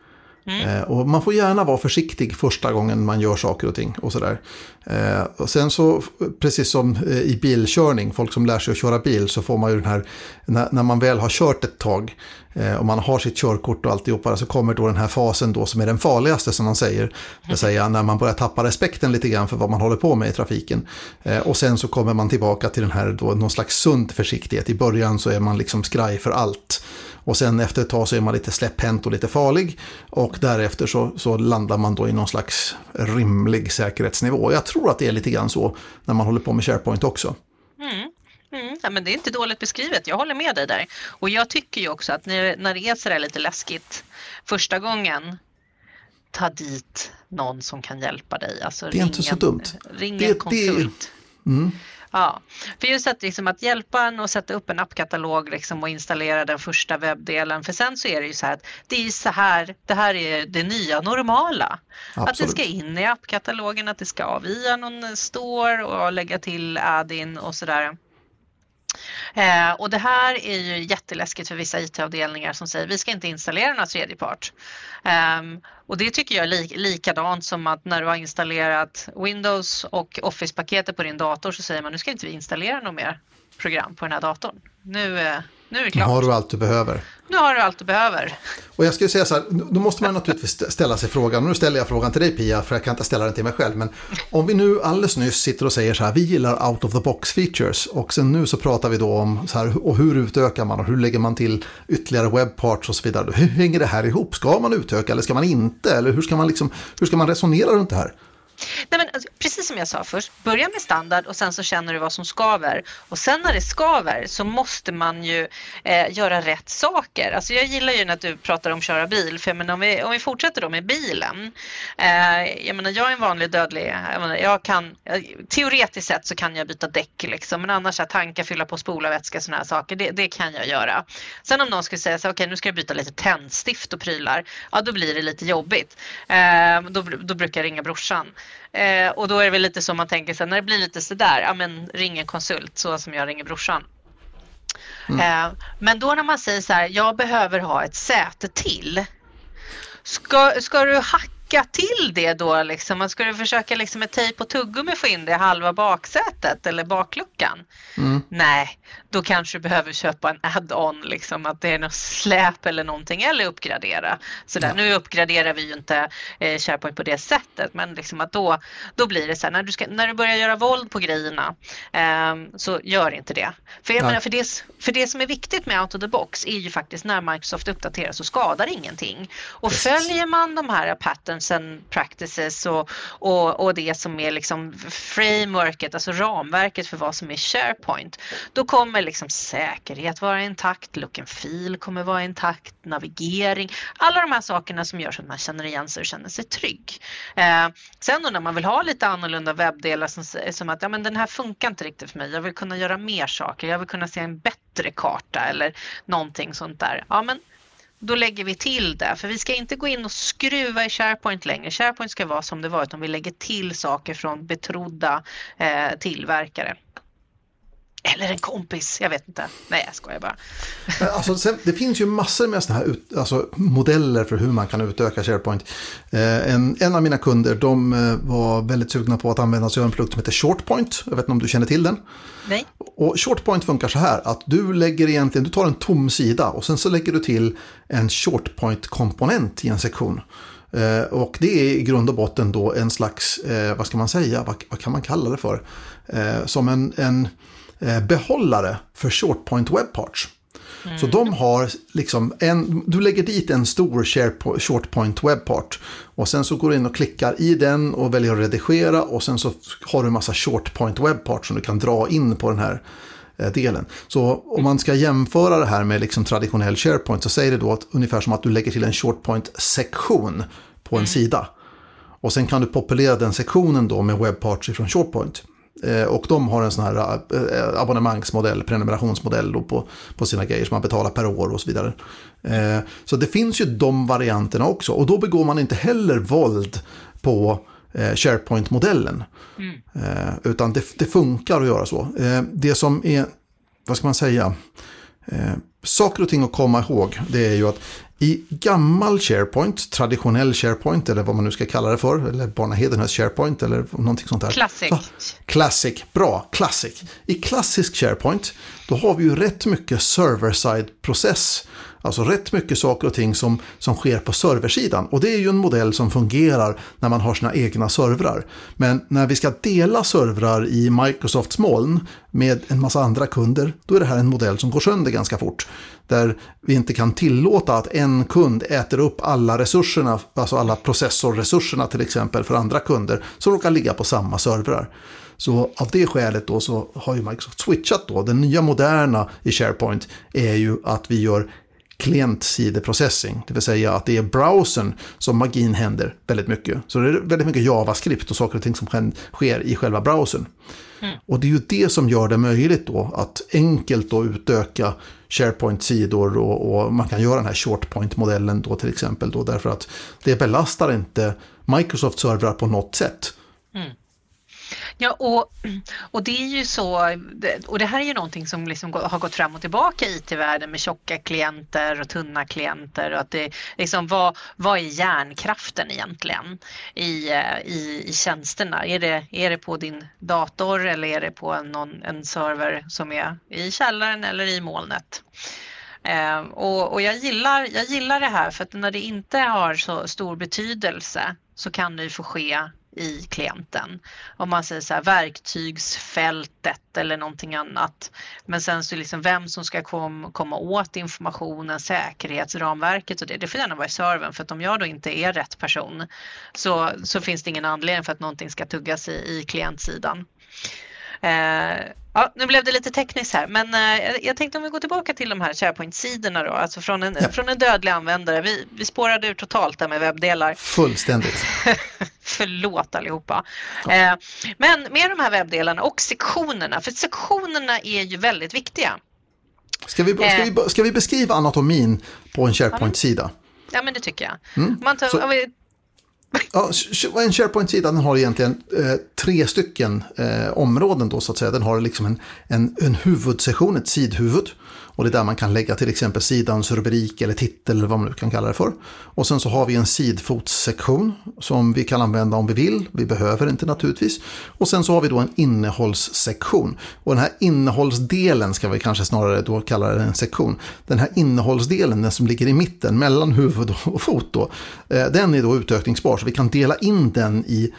Mm. Eh, och man får gärna vara försiktig första gången man gör saker och ting och sådär. Eh, och sen så, precis som eh, i bilkörning, folk som lär sig att köra bil, så får man ju den här, när, när man väl har kört ett tag eh, och man har sitt körkort och alltihopa, så kommer då den här fasen då som är den farligaste som man säger. Det vill säga när man börjar tappa respekten lite grann för vad man håller på med i trafiken. Eh, och sen så kommer man tillbaka till den här då, någon slags sund försiktighet. I början så är man liksom skraj för allt. Och sen efter ett tag så är man lite släpphänt och lite farlig. Och därefter så, så landar man då i någon slags rimlig säkerhetsnivå. Jag tror att det är lite grann så när man håller på med SharePoint också. Mm. Mm, ja, men det är inte dåligt beskrivet, jag håller med dig där. Och jag tycker ju också att när, när det är sådär lite läskigt första gången, ta dit någon som kan hjälpa dig. Alltså, det är inte så dumt. Ring en konsult. Det, mm. Ja, för just att, liksom, att hjälpa en och sätta upp en appkatalog liksom, och installera den första webbdelen. För sen så är det ju så här att det är så här, det här är det nya normala. Absolut. Att det ska in i appkatalogen, att det ska via någon store och lägga till add-in och sådär. Eh, och det här är ju jätteläskigt för vissa IT-avdelningar som säger vi ska inte installera några tredjepart. Eh, och det tycker jag är li likadant som att när du har installerat Windows och Office-paketet på din dator så säger man nu ska inte vi installera något mer program på den här datorn. Nu, eh, nu är det klart. Nu har du allt du behöver. Nu har du allt du behöver. Och jag skulle säga så här, då måste man naturligtvis ställa sig frågan, och nu ställer jag frågan till dig Pia, för jag kan inte ställa den till mig själv, men om vi nu alldeles nyss sitter och säger så här, vi gillar out of the box features, och sen nu så pratar vi då om så här, och hur utökar man och hur lägger man till ytterligare webbparts och så vidare. Hur hänger det här ihop? Ska man utöka eller ska man inte? Eller hur ska man, liksom, hur ska man resonera runt det här? Nej, men alltså, precis som jag sa först, börja med standard och sen så känner du vad som skaver. Och sen när det skaver så måste man ju eh, göra rätt saker. Alltså jag gillar ju när du pratar om köra bil, för men om, vi, om vi fortsätter då med bilen. Eh, jag menar, jag är en vanlig dödlig, jag, menar, jag kan, eh, teoretiskt sett så kan jag byta däck liksom, men annars att tanka, fylla på spolarvätska, sådana här saker, det, det, kan jag göra. Sen om någon skulle säga så okej okay, nu ska jag byta lite tändstift och prylar, ja då blir det lite jobbigt. Eh, då, då brukar jag ringa brorsan. Eh, och då är det väl lite som man tänker sig när det blir lite sådär, ja men ring en konsult så som jag ringer brorsan. Mm. Eh, men då när man säger så här, jag behöver ha ett säte till. Ska, ska du hacka hacka till det då? Liksom? Man skulle försöka liksom med tejp och tuggummi få in det i halva baksätet eller bakluckan? Mm. Nej, då kanske du behöver köpa en add-on, liksom, att det är något släp eller någonting eller uppgradera. Så där. Ja. Nu uppgraderar vi ju inte eh, SharePoint på det sättet, men liksom att då, då blir det så här, när du, ska, när du börjar göra våld på grejerna eh, så gör inte det. För, jag menar, för, det. för det som är viktigt med out of the box är ju faktiskt när Microsoft uppdaterar så skadar ingenting. Och Precis. följer man de här patterns and practices och, och, och det som är liksom frameworket, alltså ramverket för vad som är SharePoint, då kommer liksom säkerhet vara intakt, look and feel kommer vara intakt, navigering, alla de här sakerna som gör så att man känner igen sig och känner sig trygg. Eh, sen då när man vill ha lite annorlunda webbdelar som, som att ja, men den här funkar inte riktigt för mig, jag vill kunna göra mer saker, jag vill kunna se en bättre karta eller någonting sånt där. Ja, men då lägger vi till det. För vi ska inte gå in och skruva i SharePoint längre. SharePoint ska vara som det var utan vi lägger till saker från betrodda eh, tillverkare. Eller en kompis, jag vet inte. Nej, jag skojar bara. Alltså, sen, det finns ju massor med såna här ut, alltså, modeller för hur man kan utöka SharePoint. Eh, en, en av mina kunder de eh, var väldigt sugna på att använda sig av en produkt som heter ShortPoint. Jag vet inte om du känner till den? Nej. Och ShortPoint funkar så här att du lägger egentligen, du tar en tom sida och sen så lägger du till en ShortPoint-komponent i en sektion. Eh, och det är i grund och botten då en slags, eh, vad ska man säga, vad, vad kan man kalla det för? Eh, som en, en behållare för short point web parts. Mm. Så de har liksom en, du lägger dit en stor short point web part och sen så går du in och klickar i den och väljer att redigera och sen så har du en massa short point web part som du kan dra in på den här delen. Så om man ska jämföra det här med liksom traditionell SharePoint så säger det då att ungefär som att du lägger till en ShortPoint-sektion på en mm. sida. Och sen kan du populera den sektionen då med webbparts från ShortPoint. Eh, och de har en sån här eh, abonnemangsmodell, prenumerationsmodell då på, på sina grejer som man betalar per år och så vidare. Eh, så det finns ju de varianterna också och då begår man inte heller våld på SharePoint-modellen. Mm. Utan det, det, funkar att göra så. Det som är, vad ska man säga, saker och ting att komma ihåg det är ju att i gammal SharePoint, traditionell SharePoint eller vad man nu ska kalla det för, eller Barna Hedenhös SharePoint eller någonting sånt där. Classic. Så, classic, bra, classic. I klassisk SharePoint, då har vi ju rätt mycket server-side process Alltså rätt mycket saker och ting som, som sker på serversidan. Och det är ju en modell som fungerar när man har sina egna servrar. Men när vi ska dela servrar i Microsofts moln med en massa andra kunder, då är det här en modell som går sönder ganska fort. Där vi inte kan tillåta att en kund äter upp alla resurserna, alltså alla processorresurserna till exempel för andra kunder som råkar ligga på samma servrar. Så av det skälet då så har ju Microsoft switchat då. Den nya moderna i SharePoint är ju att vi gör klientsideprocessing, det vill säga att det är browsern som magin händer väldigt mycket. Så det är väldigt mycket JavaScript och saker och ting som sker i själva browsern. Mm. Och det är ju det som gör det möjligt då att enkelt då utöka SharePoint-sidor och, och, man kan göra den här ShortPoint-modellen då till exempel då därför att det belastar inte Microsoft-servrar på något sätt. Mm. Ja, och, och det är ju så, och det här är ju någonting som liksom har gått fram och tillbaka i IT-världen med tjocka klienter och tunna klienter och att det liksom, vad, vad är hjärnkraften egentligen i, eh, i, i tjänsterna? Är det, är det på din dator eller är det på någon, en server som är i källaren eller i molnet? Eh, och, och jag, gillar, jag gillar det här för att när det inte har så stor betydelse så kan det ju få ske i klienten. Om man säger så här verktygsfältet eller någonting annat. Men sen så liksom vem som ska kom, komma åt informationen, säkerhetsramverket och det, det får gärna vara i servern för att om jag då inte är rätt person så, så finns det ingen anledning för att någonting ska tuggas i, i klientsidan. Eh, ja, nu blev det lite tekniskt här, men eh, jag tänkte om vi går tillbaka till de här SharePoint-sidorna då, alltså från en, ja. från en dödlig användare. Vi, vi spårade ur totalt där med webbdelar. Fullständigt. Förlåt allihopa. Ja. Eh, men med de här webbdelarna och sektionerna, för sektionerna är ju väldigt viktiga. Ska vi, ska vi, ska vi beskriva anatomin på en SharePoint-sida? Ja, men det tycker jag. Mm. Man tar, Så... Ja, en SharePoint-sida har egentligen eh, tre stycken eh, områden då så att säga. Den har liksom en, en, en huvudsession, ett sidhuvud. Och det är där man kan lägga till exempel sidans rubrik eller titel eller vad man nu kan kalla det för. Och sen så har vi en sidfotssektion som vi kan använda om vi vill. Vi behöver inte naturligtvis. Och sen så har vi då en innehållssektion. Och den här innehållsdelen ska vi kanske snarare då kalla det en sektion. Den här innehållsdelen, den som ligger i mitten mellan huvud och fot då, eh, den är då utökningsbar. Så vi kan dela in den i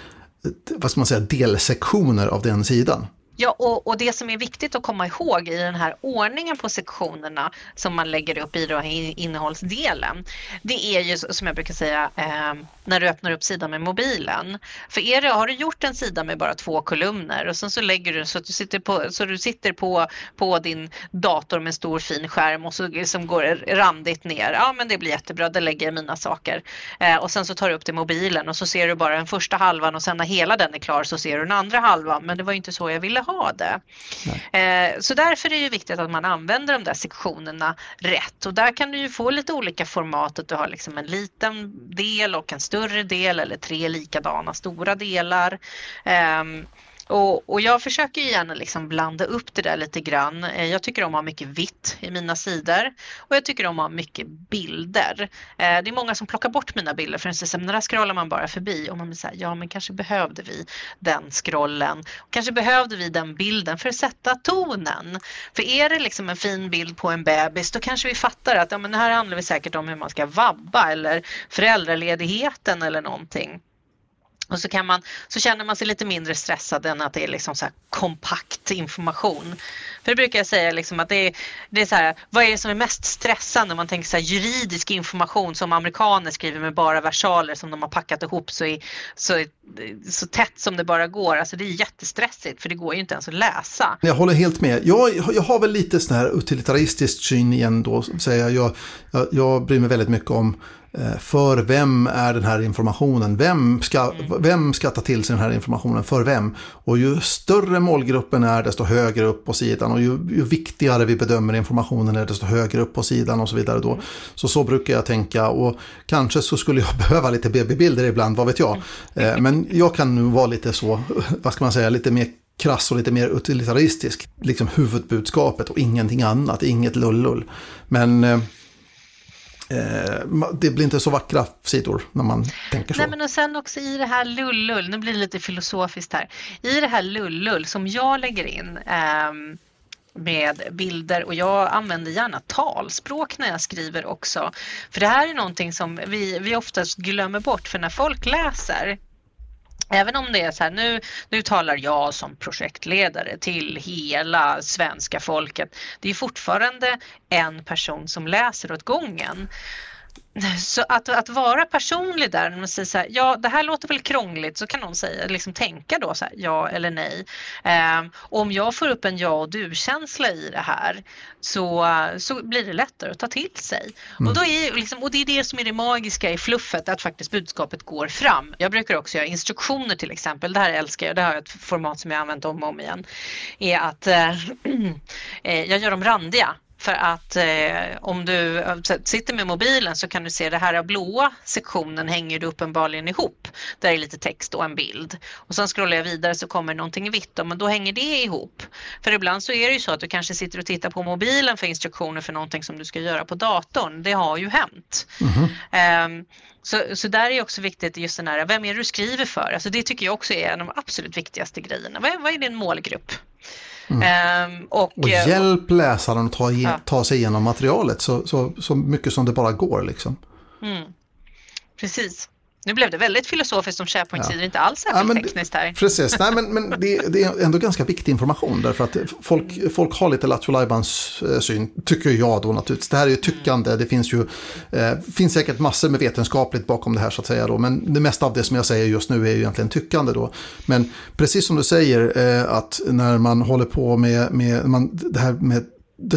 eh, vad ska man säga, delsektioner av den sidan. Ja, och, och, det som är viktigt att komma ihåg i den här ordningen på sektionerna som man lägger upp i då, innehållsdelen, det är ju som jag brukar säga eh, när du öppnar upp sidan med mobilen. För är det, har du gjort en sida med bara två kolumner och sen så lägger du så att du sitter på, så du sitter på, på din dator med stor fin skärm och så liksom går randigt ner. Ja, men det blir jättebra, där lägger jag mina saker. Eh, och sen så tar du upp till mobilen och så ser du bara den första halvan och sen när hela den är klar så ser du den andra halvan. Men det var inte så jag ville ha det. Eh, så därför är det viktigt att man använder de där sektionerna rätt och där kan du ju få lite olika format. Att du har liksom en liten del och en större del eller tre likadana stora delar. Eh, och, och, jag försöker gärna liksom blanda upp det där lite grann. Eh, jag tycker om att ha mycket vitt i mina sidor och jag tycker om att ha mycket bilder. Eh, det är många som plockar bort mina bilder för den där scrollar man bara förbi och man blir så här, ja men kanske behövde vi den scrollen. Kanske behövde vi den bilden för att sätta tonen. För är det liksom en fin bild på en bebis då kanske vi fattar att ja, men det här handlar vi säkert om hur man ska vabba eller föräldraledigheten eller någonting. Och så, kan man, så känner man sig lite mindre stressad än att det är liksom så kompakt information. För det brukar jag säga liksom att det är, det är så här, vad är det som är mest stressande om man tänker så här, juridisk information som amerikaner skriver med bara versaler som de har packat ihop så, i, så, så tätt som det bara går. Alltså det är jättestressigt för det går ju inte ens att läsa. Jag håller helt med. Jag, jag har väl lite sån här utilitaristisk syn igen då. Säger Jag, jag, jag bryr mig väldigt mycket om Eh, för vem är den här informationen? Vem ska, vem ska ta till sig den här informationen? För vem? Och ju större målgruppen är desto högre upp på sidan och ju, ju viktigare vi bedömer informationen är desto högre upp på sidan och så vidare. Då. Så så brukar jag tänka och kanske så skulle jag behöva lite BB-bilder ibland, vad vet jag. Eh, men jag kan nu vara lite så, vad ska man säga, lite mer krass och lite mer utilitaristisk. Liksom huvudbudskapet och ingenting annat, inget lullull. Men eh, eh, det blir inte så vackra sidor när man tänker så. Nej, men och sen också i det här lullull, nu blir det lite filosofiskt här, i det här lullull som jag lägger in eh, med bilder och jag använder gärna talspråk när jag skriver också. För det här är någonting som vi, vi oftast glömmer bort för när folk läser Även om det är så här, nu, nu talar jag som projektledare till hela svenska folket. Det är fortfarande en person som läser åt gången. Så att, att vara personlig där, när man säger så här, ja det här låter väl krångligt, så kan någon säga, liksom tänka då så här, ja eller nej. Eh, om jag får upp en ja och du-känsla i det här så, så blir det lättare att ta till sig. Mm. Och, då är, liksom, och det är det som är det magiska i fluffet, att faktiskt budskapet går fram. Jag brukar också göra instruktioner till exempel, det här älskar jag, det här är ett format som jag använt om och om igen, är att eh, eh jag gör dem randiga. För att eh, om du sitter med mobilen så kan du se det här blåa sektionen hänger du uppenbarligen ihop. Där är lite text och en bild. Och sen scrollar jag vidare så kommer någonting vitt men då hänger det ihop. För ibland så är det ju så att du kanske sitter och tittar på mobilen för instruktioner för någonting som du ska göra på datorn. Det har ju hänt. Mm. Um, så, så där är också viktigt just den här, vem är det du skriver för? Alltså det tycker jag också är en av de absolut viktigaste grejerna. Vad vad är din målgrupp? Mm. Ehm, och, och, eh, hjälp läsaren att ta, ja. ta sig igenom materialet så, så, så mycket som det bara går. Liksom. Mm. Precis. Nu blev det väldigt filosofiskt om SharePoint-sidor, ja. inte alls särskilt ja, tekniskt här. Precis, nej men, men det, det, är ändå ganska viktig information därför att folk, folk har lite Lattjo eh, syn, tycker jag då naturligtvis. Det här är ju tyckande, det finns ju, eh, finns säkert massor med vetenskapligt bakom det här så att säga då, men det mesta av det som jag säger just nu är ju egentligen tyckande då. Men precis som du säger, eh, att när man håller på med, med man, det här med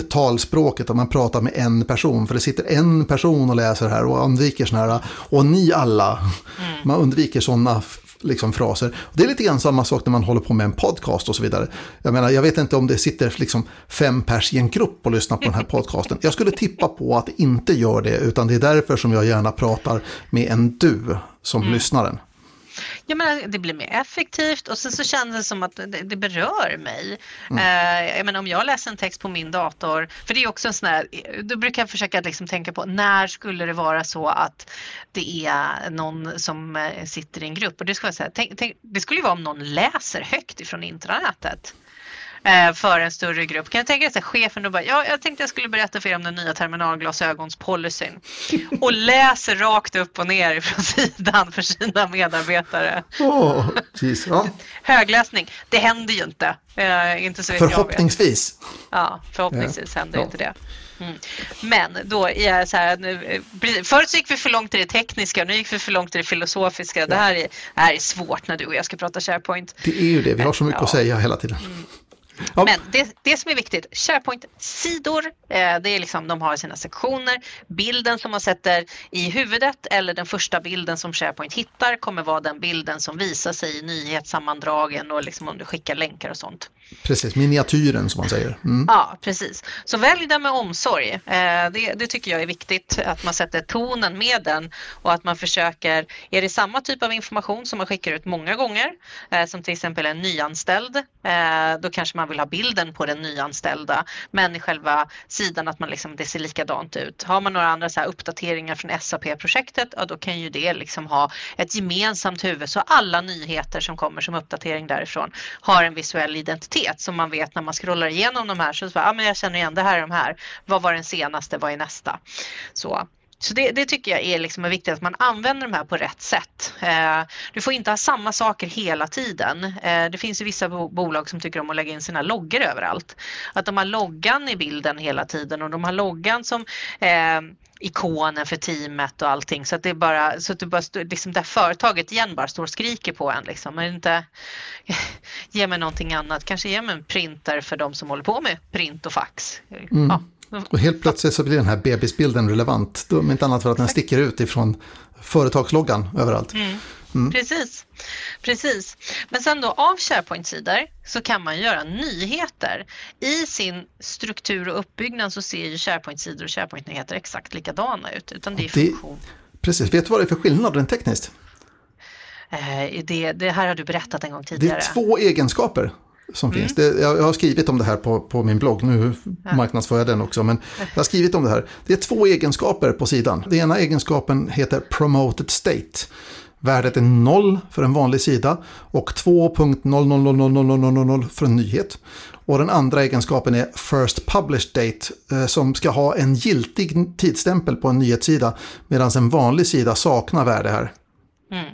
talspråket, att man pratar med en person. För det sitter en person och läser här och undviker sådana här, och ni alla. Mm. Man undviker sådana liksom, fraser. Det är lite grann samma sak när man håller på med en podcast och så vidare. Jag menar, jag vet inte om det sitter liksom fem pers i en grupp och lyssnar på den här podcasten. Jag skulle tippa på att det inte gör det, utan det är därför som jag gärna pratar med en du som mm. lyssnaren. Ja, men det blir mer effektivt och sen så känns det som att det, det berör mig. Mm. Uh, jag menar, om jag läser en text på min dator, för det är också en sån här, då brukar jag försöka liksom tänka på när skulle det vara så att det är någon som eh, sitter i en grupp och det, ska säga, tänk, tänk, det skulle ju vara om någon läser högt ifrån intranätet. Eh, för en större grupp. Kan jag tänka dig att chefen då bara, ja, jag tänkte jag skulle berätta för er om den nya terminalglasögonspolicyn och läser rakt upp och ner från sidan för sina medarbetare. Oh, geez, ja. Högläsning, det händer ju inte. Uh, inte så förhoppningsvis. Ja, förhoppningsvis ja. händer ja. inte det. Mm. Men då är så här, nu, förut så gick vi för långt i det tekniska, nu gick vi för långt i det filosofiska. Ja. Det, här är, det här är svårt när du och jag ska prata SharePoint. Det är ju det, vi har så mycket ja. att säga hela tiden. Mm. Ja. Men det, det som är viktigt, SharePoint-sidor, eh, det är liksom, de har sina sektioner. Bilden som man sätter i huvudet eller den första bilden som SharePoint hittar kommer vara den bilden som visar sig i nyhetssammandragen och liksom om du skickar länkar och sånt. Precis, miniatyren som man säger. Mm. Ja, precis. Så välj den med omsorg. Eh, det, det, tycker jag är viktigt, att man sätter tonen med den och att man försöker, är det samma typ av information som man skickar ut många gånger, eh, som till exempel en nyanställd, eh, då kanske man vill ha bilden på den nyanställda, men i själva sidan att man liksom, det ser likadant ut. Har man några andra så uppdateringar från SAP-projektet, ja, då kan ju det liksom ha ett gemensamt huvud så alla nyheter som kommer som uppdatering därifrån har en visuell identitet identitet som man vet när man scrollar igenom de här. Så, så ah, men jag känner igen det här är de här. Vad var den senaste? Vad är nästa? Så. Så det, det, tycker jag är liksom viktigt att man använder de här på rätt sätt. Eh, du får inte ha samma saker hela tiden. Eh, det finns ju vissa bo bolag som tycker om att lägga in sina loggor överallt. Att de har loggan i bilden hela tiden och de har loggan som eh, ikonen för teamet och allting så att det är bara så att du bara liksom det företaget igen bara står och skriker på en liksom. Men inte ge mig någonting annat, kanske ge mig en printer för de som håller på med print och fax. Mm. Ja. Och helt plötsligt så blir den här bebisbilden relevant, om inte annat för att den sticker ut ifrån företagsloggan överallt. Mm. Mm. Precis. Precis. Men sen då av SharePoint-sidor så kan man göra nyheter. I sin struktur och uppbyggnad så ser ju SharePoint-sidor och SharePoint-nyheter exakt likadana ut. Utan det är funktion. Precis, vet du vad det är för skillnad rent tekniskt? Eh, det, det här har du berättat en gång tidigare. Det är två egenskaper som mm. finns. Det, jag, har skrivit om det här på, på min blogg, nu ja. marknadsför jag den också, men jag har skrivit om det här. Det är två egenskaper på sidan. Den ena egenskapen heter Promoted State. Värdet är 0 för en vanlig sida och 2.0000000 för en nyhet. Och den andra egenskapen är First Published Date som ska ha en giltig tidsstämpel på en nyhetssida medan en vanlig sida saknar värde här. Mm.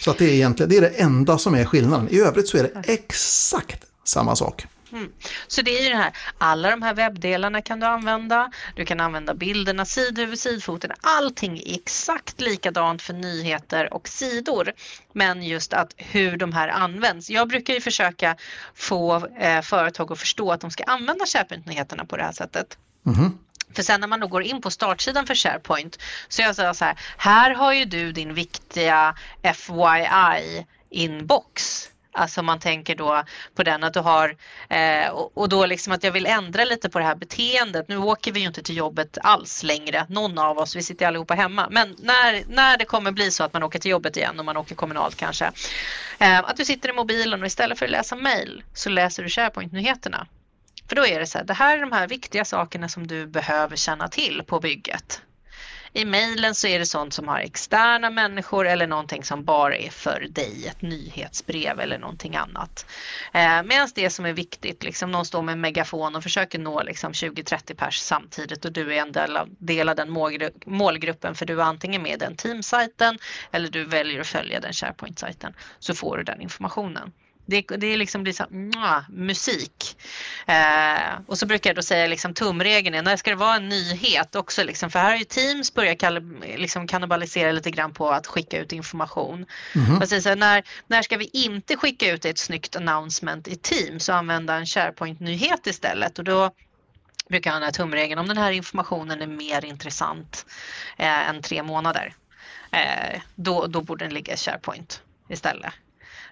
Så att det är egentligen det, är det enda som är skillnaden. I övrigt så är det exakt samma sak. Mm. Så det är ju det här, alla de här webbdelarna kan du använda. Du kan använda bilderna, sidhuvud, sidfoten. Allting är exakt likadant för nyheter och sidor. Men just att hur de här används. Jag brukar ju försöka få eh, företag att förstå att de ska använda SharePoint-nyheterna på det här sättet. Mm. För sen när man då går in på startsidan för SharePoint så jag säger så här, här har ju du din viktiga FYI inbox Alltså man tänker då på den att du har eh, och då liksom att jag vill ändra lite på det här beteendet. Nu åker vi ju inte till jobbet alls längre, någon av oss, vi sitter allihopa hemma. Men när, när det kommer bli så att man åker till jobbet igen och man åker kommunalt kanske. Eh, att du sitter i mobilen och istället för att läsa mail så läser du SharePoint-nyheterna. För då är det så här, det här är de här viktiga sakerna som du behöver känna till på bygget. I mejlen så är det sånt som har externa människor eller någonting som bara är för dig, ett nyhetsbrev eller någonting annat. Eh, Medan det som är viktigt, liksom någon står med en megafon och försöker nå liksom 20-30 pers samtidigt och du är en del av, del av den målgruppen för du är antingen med den teamsajten eller du väljer att följa den SharePoint-sajten så får du den informationen. Det, det är liksom blir så, mwah, musik. Eh, och så brukar jag då säga liksom tumregeln är när ska det vara en nyhet också liksom, för här har ju Teams börjat liksom kannibalisera lite grann på att skicka ut information. Mm -hmm. så när, när ska vi inte skicka ut ett snyggt announcement i Teams och använda en SharePoint-nyhet istället och då brukar jag ha den här tumregeln om den här informationen är mer intressant eh, än tre månader. Eh, då, då borde den ligga i SharePoint istället.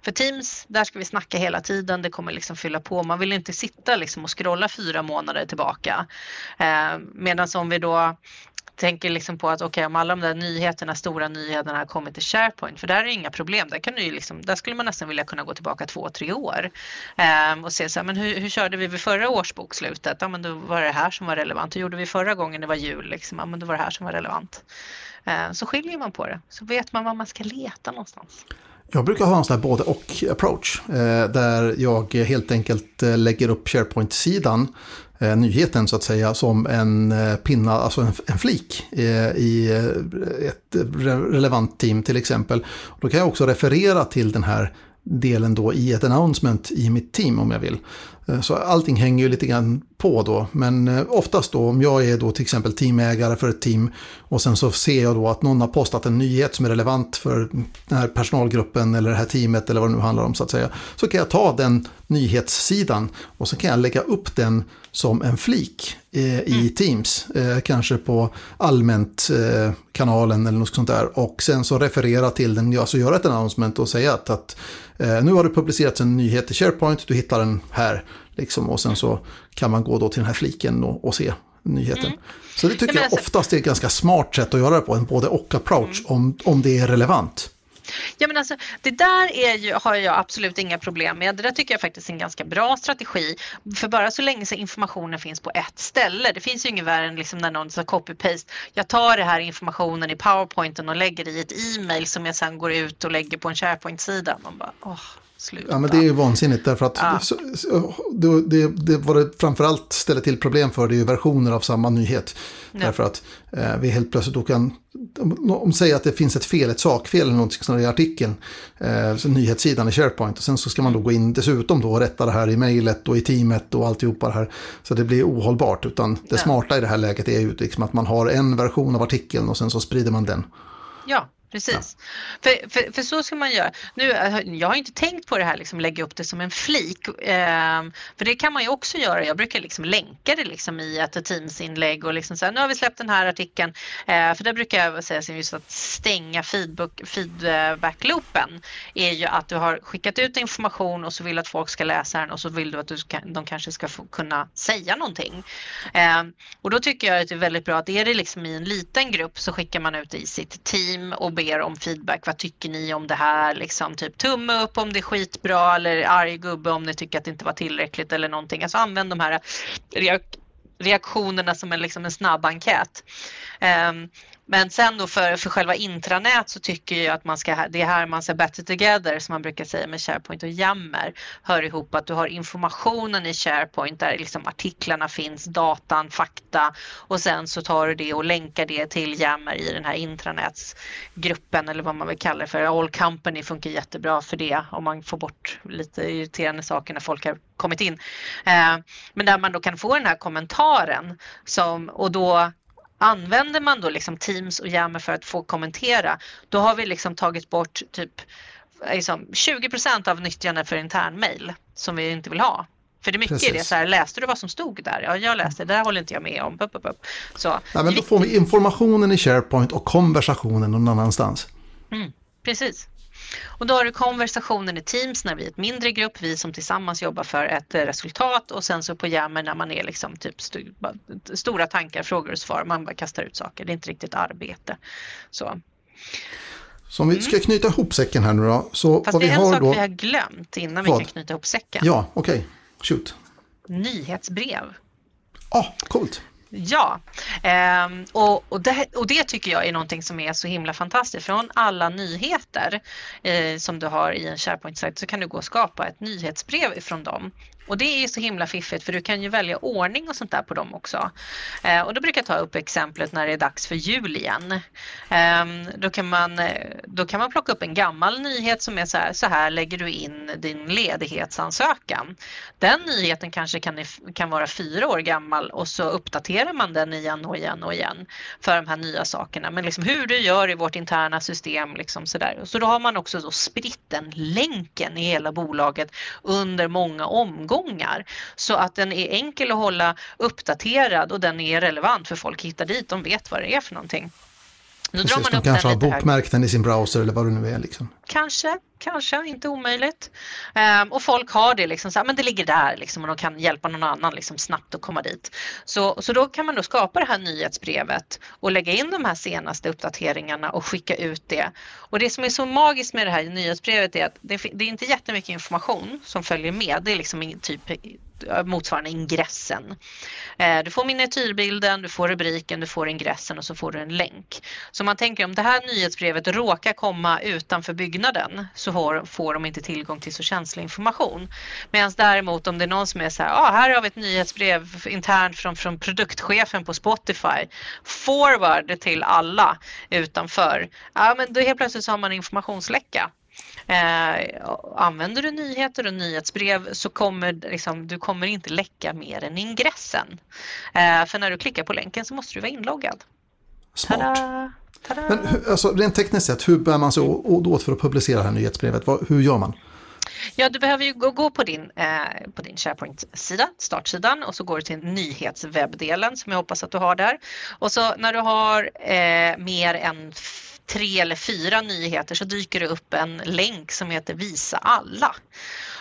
För Teams, där ska vi snacka hela tiden. Det kommer liksom fylla på. Man vill inte sitta liksom och scrolla fyra månader tillbaka. Eh, Medan om vi då tänker liksom på att okej okay, om alla de där nyheterna, stora nyheterna har kommit till SharePoint, för där är det inga problem. Där, kan du liksom, där skulle man nästan vilja kunna gå tillbaka två, tre år eh, och se så här, men hur, hur körde vi vid förra årsbokslutet? Ja, men då var det här som var relevant. Hur gjorde vi förra gången det var jul? Liksom? Ja, men då var det här som var relevant. Eh, så skiljer man på det, så vet man var man ska leta någonstans. Jag brukar ha en sån här både och approach. Eh, där jag helt enkelt eh, lägger upp SharePoint-sidan, eh, nyheten så att säga, som en pinna, alltså en flik i ett relevant team till exempel. Då kan jag också referera till den här delen då i ett announcement i mitt team om jag vill. Så allting hänger ju lite grann på då. Men eh, oftast då om jag är då till exempel teamägare för ett team och sen så ser jag då att någon har postat en nyhet som är relevant för den här personalgruppen eller det här teamet eller vad det nu handlar om så att säga. Så kan jag ta den nyhetssidan och så kan jag lägga upp den som en flik eh, i mm. Teams. Eh, kanske på allmänt eh, kanalen eller något sånt där. Och sen så referera till den, alltså göra ett announcement och säga att, att eh, nu har det publicerats en nyhet i SharePoint, du hittar den här. Liksom, och sen så kan man gå då till den här fliken och, och se nyheten. Mm. Så det tycker jag alltså- oftast är ett ganska smart sätt att göra det på, en både och approach mm. om, om det är relevant. Ja, men alltså, det där är ju, har jag absolut inga problem med. Det där tycker jag faktiskt är en ganska bra strategi. För bara så länge så informationen finns på ett ställe. Det finns ju inget värre än liksom när någon sa copy-paste. Jag tar det här informationen i powerpointen och lägger i ett e-mail som jag sen går ut och lägger på en SharePoint-sida. Man bara, åh. Sluta. Ja, men det är ju vansinnigt därför att ja. så, det, det, det var det framförallt ställer till problem för det är ju versioner av samma nyhet. Ja. Därför att eh, vi helt plötsligt då kan, om, om säger att det finns ett fel, ett sakfel eller någonting sånt i artikeln, eh, så nyhetssidan i SharePoint och sen så ska man då gå in dessutom då och rätta det här i mejlet och i teamet och alltihopa det här. Så det blir ohållbart utan det ja. smarta i det här läget är ju liksom att man har en version av artikeln och sen så sprider man den. Ja, Precis. Ja. För, för, för, så ska man göra. Nu, eh, jag har inte tänkt på det här, liksom, lägga upp det som en flik. Eh, för det kan man ju också göra. Jag brukar liksom länka det liksom i ett Teams-inlägg och liksom säga nu har vi släppt den här artikeln. Eh, för där brukar jag säga just att stänga feedback-loopen är ju att du har skickat ut information och så vill du att folk ska läsa den och så vill du att du ska, de kanske ska få, kunna säga någonting. Eh, och då tycker jag att det är väldigt bra att är det liksom i en liten grupp så skickar man ut det i sitt team och er om feedback. Vad tycker ni om det här? Liksom, typ tumme upp om det är skitbra eller arg gubbe om ni tycker att det inte var tillräckligt eller någonting. Alltså använd de här reak reaktionerna som en, liksom en snabb enkät. Um, men sen då för, för själva intranät så tycker jag att man ska, det är här man ser better together som man brukar säga med SharePoint och Yammer hör ihop att du har informationen i SharePoint där liksom artiklarna finns, datan, fakta och sen så tar du det och länkar det till Yammer i den här intranätsgruppen eller vad man vill kalla det för. All Company funkar jättebra för det om man får bort lite irriterande saker när folk har kommit in. Eh, men där man då kan få den här kommentaren som, och då Använder man då liksom Teams och Yammer för att få kommentera, då har vi liksom tagit bort typ liksom 20% av nyttjandet för internmail som vi inte vill ha. För det är mycket Precis. det, så här, läste du vad som stod där? Ja, jag läste, det där håller inte jag med om. Upp, upp, upp. Så, Nej, men då får vi informationen i SharePoint och konversationen någon annanstans. Mm, precis. Och då har du konversationen i Teams när vi är ett mindre grupp, vi som tillsammans jobbar för ett resultat och sen så på Jammer när man är liksom typ st stora tankar, frågor och svar, man bara kastar ut saker, det är inte riktigt arbete. Så. Så om vi ska mm. knyta ihop säcken här nu då. Så Fast det är en sak då... vi har glömt innan vad? vi kan knyta ihop säcken. Ja, okej. Okay. Shoot. Nyhetsbrev. Ja, ah, coolt. Ja, ehm, och, och, det, och det tycker jag är någonting som är så himla fantastiskt. Från alla nyheter eh, som du har i en SharePoint-sajt så kan du gå och skapa ett nyhetsbrev ifrån dem. Och det är så himla fiffigt för du kan ju välja ordning och sånt där på dem också. Eh, och då brukar jag ta upp exemplet när det är dags för jul igen. Eh, då, kan man, då kan man plocka upp en gammal nyhet som är så här, så här lägger du in din ledighetsansökan. Den nyheten kanske kan, kan vara fyra år gammal och så uppdaterar man den igen och igen och igen för de här nya sakerna. Men liksom hur du gör i vårt interna system. Liksom så, där. så då har man också då spritt den länken i hela bolaget under många omgångar ingångar så att den är enkel att hålla uppdaterad och den är relevant för folk hittar dit, de vet vad det är för någonting. Nu Precis, drar man de upp kanske har bokmärkt den i sin browser eller vad det nu är. Liksom. Kanske, kanske, inte omöjligt. Um, och folk har det liksom så här, men det ligger där liksom och de kan hjälpa någon annan liksom snabbt att komma dit. Så, så då kan man då skapa det här nyhetsbrevet och lägga in de här senaste uppdateringarna och skicka ut det. Och det som är så magiskt med det här nyhetsbrevet är att det, det är inte jättemycket information som följer med. Det är liksom typ Eh, motsvarande ingressen. Eh, du får miniatyrbilden, du får rubriken, du får ingressen och så får du en länk. Så man tänker om det här nyhetsbrevet råkar komma utanför byggnaden så får de inte tillgång till så känslig information. Medan däremot om det är någon som är så här, ah, här har vi ett nyhetsbrev internt från, från produktchefen på Spotify, forward till alla utanför, ja men då helt plötsligt så har man informationsläcka. Eh, använder du nyheter och nyhetsbrev så kommer liksom, du kommer inte läcka mer än ingressen. Eh, för när du klickar på länken så måste du vara inloggad. Smart. Tada! Tada! Men alltså, rent tekniskt sett, hur bär man sig åt för att publicera det här nyhetsbrevet? Hur gör man? Ja, du behöver ju gå, gå på din, eh, på din SharePoint-sida, startsidan och så går du till nyhetswebbdelen som jag hoppas att du har där. Och så när du har eh, mer än tre eller fyra nyheter så dyker det upp en länk som heter Visa alla.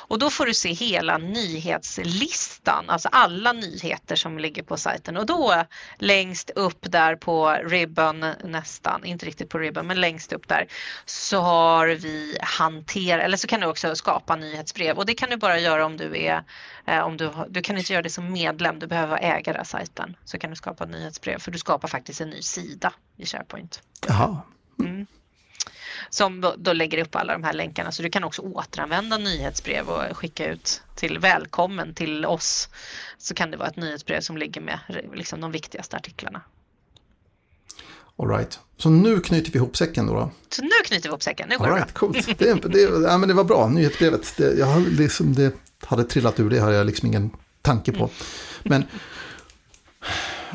Och då får du se hela nyhetslistan, alltså alla nyheter som ligger på sajten och då längst upp där på ribbon nästan, inte riktigt på ribbon men längst upp där så har vi hantera eller så kan du också skapa nyhetsbrev och det kan du bara göra om du är eh, om du, du kan inte göra det som medlem, du behöver vara ägare av sajten så kan du skapa nyhetsbrev för du skapar faktiskt en ny sida i SharePoint. Jaha. Mm som då lägger upp alla de här länkarna. Så du kan också återanvända nyhetsbrev och skicka ut till välkommen till oss. Så kan det vara ett nyhetsbrev som ligger med liksom de viktigaste artiklarna. All right. Så nu knyter vi ihop säcken då? då? Så nu knyter vi ihop säcken, nu går All right, Coolt. Det, det, ja, men det var bra, nyhetsbrevet. Det, jag hade liksom, det hade trillat ur, det har jag liksom ingen tanke på. Men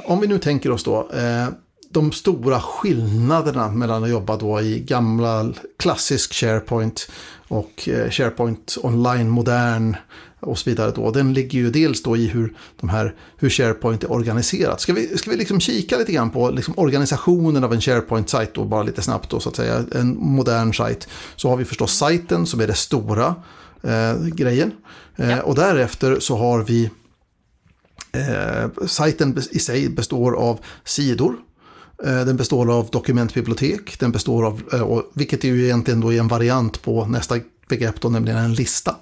om vi nu tänker oss då, eh, de stora skillnaderna mellan att jobba då i gamla klassisk SharePoint och eh, SharePoint online modern och så vidare då. Den ligger ju dels då i hur, de här, hur SharePoint är organiserat. Ska vi, ska vi liksom kika lite grann på liksom organisationen av en SharePoint-sajt då, bara lite snabbt då så att säga, en modern sajt. Så har vi förstås sajten som är det stora eh, grejen. Eh, ja. Och därefter så har vi eh, sajten i sig består av sidor Eh, den består av dokumentbibliotek, den består av, eh, vilket är ju egentligen då en variant på nästa begrepp då, nämligen en lista.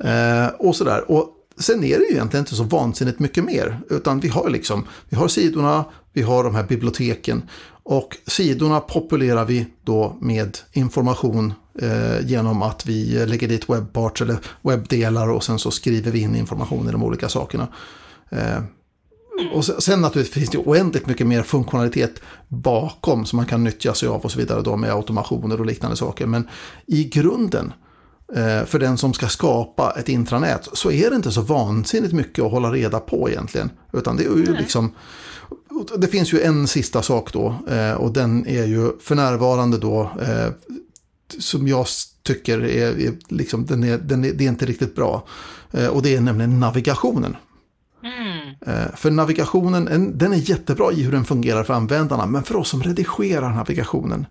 Eh, och sådär. Och sen är det ju egentligen inte så vansinnigt mycket mer, utan vi har liksom, vi har sidorna, vi har de här biblioteken och sidorna populerar vi då med information eh, genom att vi lägger dit webbparts eller webbdelar och sen så skriver vi in information i de olika sakerna. Eh, och sen naturligtvis finns det oändligt mycket mer funktionalitet bakom som man kan nyttja sig av och så vidare då med automationer och liknande saker. Men i grunden eh, för den som ska skapa ett intranät så är det inte så vansinnigt mycket att hålla reda på egentligen. Utan det är ju liksom det finns ju en sista sak då eh, och den är ju för närvarande då eh, som jag tycker är, liksom, den är, den är, det är inte riktigt bra. Och det är nämligen navigationen. Mm. För navigationen, den är jättebra i hur den fungerar för användarna, men för oss som redigerar navigationen.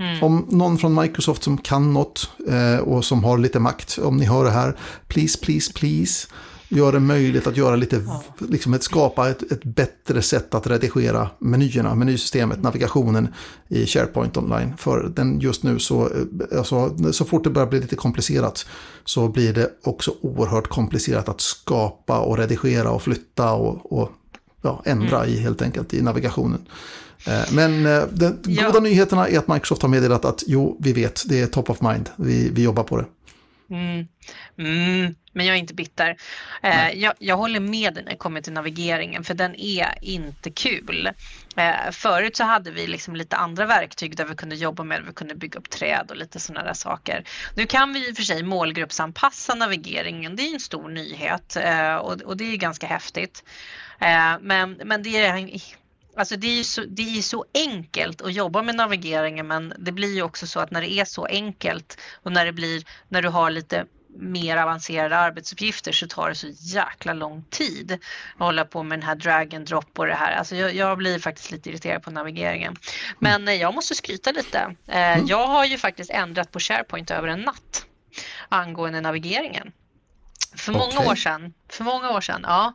Mm. Om någon från Microsoft som kan något eh, och som har lite makt, om ni hör det här, please, please, please, gör det möjligt att göra lite, ja. liksom ett, skapa ett, ett, bättre sätt att redigera menyerna, menysystemet, navigationen i SharePoint online. För den just nu så, eh, alltså, så fort det börjar bli lite komplicerat så blir det också oerhört komplicerat att skapa och redigera och flytta och, och ja, ändra mm. i helt enkelt i navigationen. Eh, men eh, de ja. goda nyheterna är att Microsoft har meddelat att jo, vi vet, det är top of mind, vi, vi jobbar på det. Mm. Mm, men jag är inte bitter. Eh, jag, jag, håller med dig när det kommer till navigeringen för den är inte kul. Eh, förut så hade vi liksom lite andra verktyg där vi kunde jobba med, vi kunde bygga upp träd och lite sådana där saker. Nu kan vi i och för sig målgruppsanpassa navigeringen, det är en stor nyhet eh, och, och, det är ganska häftigt. Eh, men, men det är Alltså det är, så, det är så enkelt att jobba med navigeringen men det blir ju också så att när det är så enkelt och när det blir, när du har lite mer avancerade arbetsuppgifter så tar det så jäkla lång tid att hålla på med den här drag and drop och det här. Alltså jag, jag blir faktiskt lite irriterad på navigeringen. Men mm. jag måste skryta lite. Eh, mm. Jag har ju faktiskt ändrat på SharePoint över en natt angående navigeringen. För många okay. år sedan, för många år sedan, ja.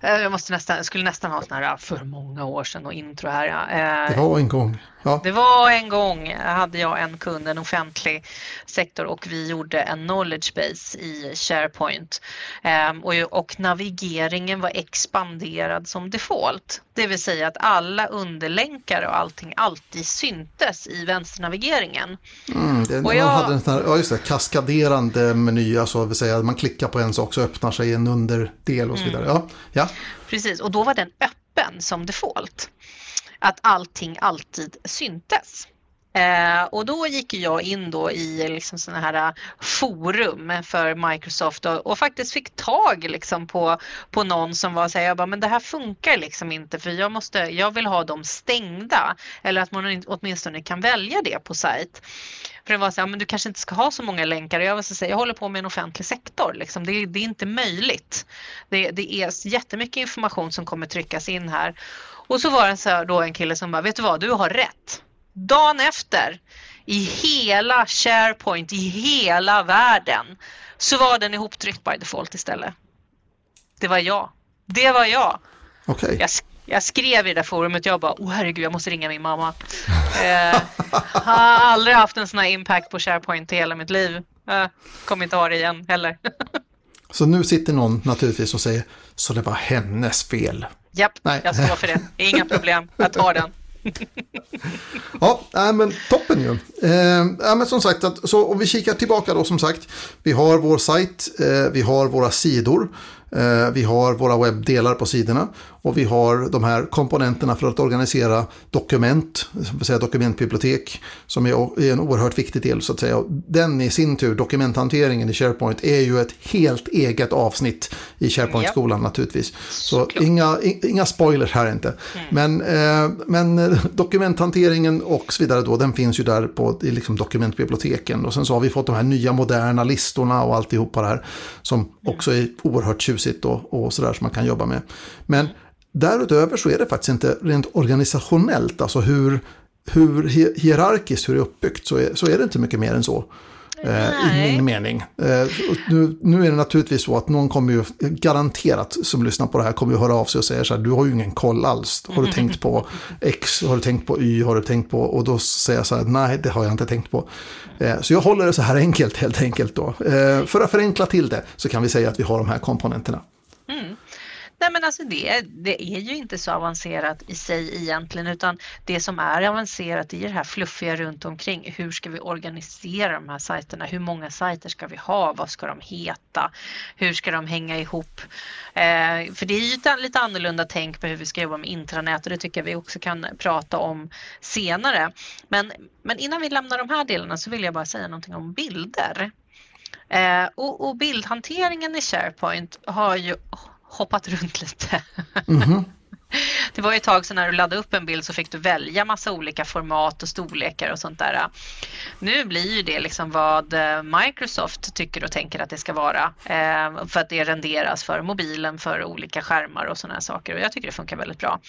Eh, jag måste nästan, skulle nästan ha sån här för många år sedan och intro här. Ja. Eh, det var en gång. Ja. Det var en gång hade jag en kund, en offentlig sektor och vi gjorde en knowledge base i SharePoint ehm, och, och navigeringen var expanderad som default. Det vill säga att alla underlänkar och allting alltid syntes i vänsternavigeringen. Mm, det, och jag, man hade en sån här, ja, just det, kaskaderande meny, alltså vill säga man klickar på en sak så öppnar sig en underdel och så vidare. Mm. Ja, ja. Precis, och då var den öppen som default att allting alltid syntes. Eh, och då gick jag in då i liksom sådana här eh, forum för Microsoft och, och, faktiskt fick tag liksom på, på någon som var så här, jag bara, men det här funkar liksom inte för jag, måste, jag vill ha dem stängda eller att man åtminstone kan välja det på sajt. För det var så här, men du kanske inte ska ha så många länkar. och Jag, vill säga, jag håller på med en offentlig sektor. Liksom. Det, det, är inte möjligt. Det, det är jättemycket information som kommer tryckas in här. Och så var det så då en kille som bara, vet du vad, du har rätt dagen efter i hela SharePoint i hela världen så var den ihoptryckt by default istället. Det var jag. Det var jag. Okay. Jag, jag skrev i det där forumet, jag bara, oh herregud, jag måste ringa min mamma. eh, har aldrig haft en sån här impact på SharePoint i hela mitt liv. Eh, kommer inte ha det igen heller. så nu sitter någon naturligtvis och säger, så det var hennes fel. Japp, Nej. jag står för det. Inga problem, jag tar den ja, äh, men toppen ju. Eh, äh, men som sagt, att, så om vi kikar tillbaka då som sagt. Vi har vår sajt, eh, vi har våra sidor. Eh, vi har våra webbdelar på sidorna och vi har de här komponenterna för att organisera dokument, säga dokumentbibliotek, som är en oerhört viktig del så att säga. Den i sin tur, dokumenthanteringen i SharePoint, är ju ett helt eget avsnitt i SharePoint-skolan naturligtvis. Så inga, inga spoilers här inte. Men, eh, men eh, dokumenthanteringen och så vidare då, den finns ju där på i liksom dokumentbiblioteken. Och sen så har vi fått de här nya moderna listorna och alltihopa det här som också är oerhört tjusigt och, och sådär som man kan jobba med. Men Därutöver så är det faktiskt inte rent organisationellt, alltså hur, hur hierarkiskt hur det är uppbyggt, så är, så är det inte mycket mer än så. Eh, I min mening. Eh, nu, nu, är det naturligtvis så att någon kommer ju garanterat som lyssnar på det här kommer ju höra av sig och säger så här, du har ju ingen koll alls. Har du tänkt på X, har du tänkt på Y, har du tänkt på, och då säger jag så här, nej det har jag inte tänkt på. Eh, så jag håller det så här enkelt helt enkelt då. Eh, för att förenkla till det så kan vi säga att vi har de här komponenterna. Mm. Nej men alltså det, det är ju inte så avancerat i sig egentligen utan det som är avancerat är det här fluffiga runt omkring. Hur ska vi organisera de här sajterna? Hur många sajter ska vi ha? Vad ska de heta? Hur ska de hänga ihop? Eh, för det är ju ett lite annorlunda tänk på hur vi ska jobba med intranät och det tycker jag vi också kan prata om senare. Men, men innan vi lämnar de här delarna så vill jag bara säga någonting om bilder. Eh, och, och, bildhanteringen i SharePoint har ju hoppat runt lite. Mm -hmm. Det var ju ett tag sedan när du laddade upp en bild så fick du välja massa olika format och storlekar och sånt där. Nu blir ju det liksom vad eh, Microsoft tycker och tänker att det ska vara eh, för att det renderas för mobilen för olika skärmar och sådana saker och jag tycker det funkar väldigt bra.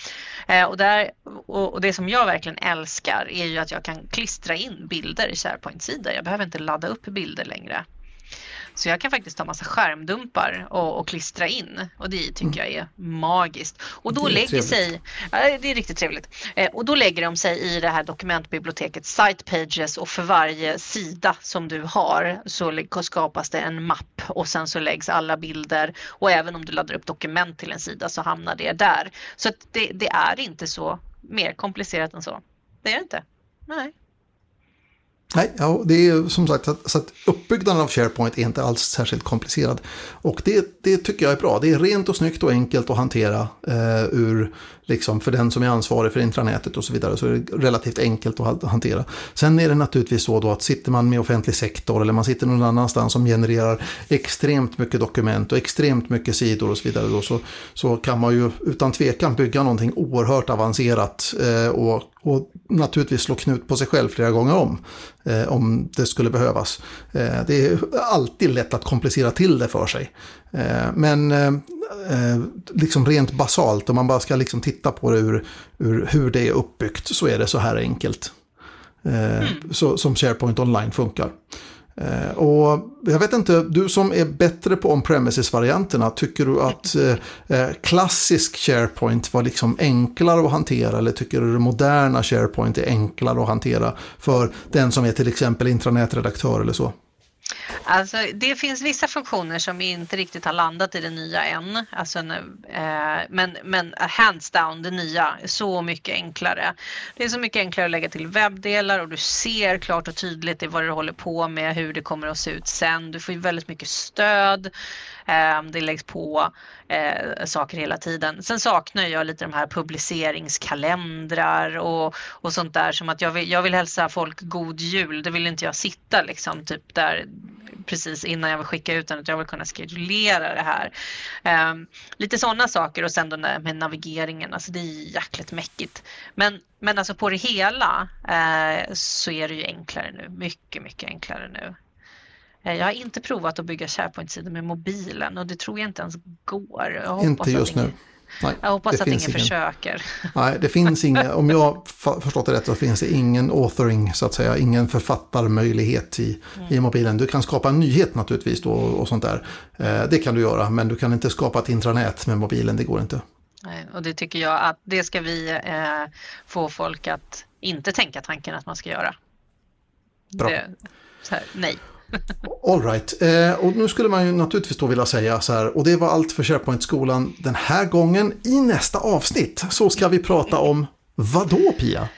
Eh, och, där, och det som jag verkligen älskar är ju att jag kan klistra in bilder i SharePoint-sidor. Jag behöver inte ladda upp bilder längre. Så jag kan faktiskt ta massa skärmdumpar och, och klistra in och det tycker mm. jag är magiskt. Och då lägger trevligt. sig, ja, det är riktigt trevligt. Eh, och då lägger de sig i det här dokumentbiblioteket Site Pages och för varje sida som du har så skapas det en mapp och sen så läggs alla bilder och även om du laddar upp dokument till en sida så hamnar det där. Så det, det är inte så mer komplicerat än så. Det är det inte. Nej. Nej, ja, det är som sagt så att uppbyggnaden av SharePoint är inte alls särskilt komplicerad. Och det, det tycker jag är bra. Det är rent och snyggt och enkelt att hantera eh, ur, liksom, för den som är ansvarig för intranätet och så vidare. Så är det relativt enkelt att hantera. Sen är det naturligtvis så då att sitter man med offentlig sektor eller man sitter någon annanstans som genererar extremt mycket dokument och extremt mycket sidor och så vidare. Då, så, så kan man ju utan tvekan bygga någonting oerhört avancerat eh, och och naturligtvis slå knut på sig själv flera gånger om. Eh, om det skulle behövas. Eh, det är alltid lätt att komplicera till det för sig. Eh, men eh, eh, liksom rent basalt, om man bara ska liksom titta på det ur, ur hur det är uppbyggt, så är det så här enkelt. Mm. Så, som SharePoint Online funkar. Och jag vet inte, du som är bättre på on-premises-varianterna, tycker du att klassisk SharePoint var liksom enklare att hantera eller tycker du det moderna SharePoint är enklare att hantera för den som är till exempel intranätredaktör eller så? Alltså, det finns vissa funktioner som inte riktigt har landat i det nya än. Alltså, eh, men, men hands down, det nya är så mycket enklare. Det är så mycket enklare att lägga till webbdelar och du ser klart och tydligt vad du håller på med, hur det kommer att se ut sen. Du får väldigt mycket stöd. Ehm, det läggs på eh, saker hela tiden. Sen saknar jag lite de här publiceringskalendrar och, och sånt där som att jag vill, jag vill hälsa folk god jul. Det vill inte jag sitta liksom typ där precis innan jag vill skicka ut den utan jag vill kunna skedulera det här. Um, lite sådana saker och sen då med navigeringen, alltså det är jäkligt mäckigt. Men, men alltså på det hela uh, så är det ju enklare nu, mycket, mycket enklare nu. Uh, jag har inte provat att bygga SharePoint-sidor med mobilen och det tror jag inte ens går. inte just nu. Nej, jag hoppas att ingen, ingen försöker. Nej, det finns inga, om jag förstått det rätt så finns det ingen authoring så att säga, ingen författarmöjlighet i, mm. i mobilen. Du kan skapa en nyhet naturligtvis då och sånt där. Eh, det kan du göra, men du kan inte skapa ett intranät med mobilen, det går inte. Nej, och det tycker jag att det ska vi eh, få folk att inte tänka tanken att man ska göra. Bra. Det, här, nej. All right. Eh, och nu skulle man ju naturligtvis då vilja säga så här, och det var allt för SharePoint-skolan den här gången. I nästa avsnitt så ska vi prata om vad då Pia?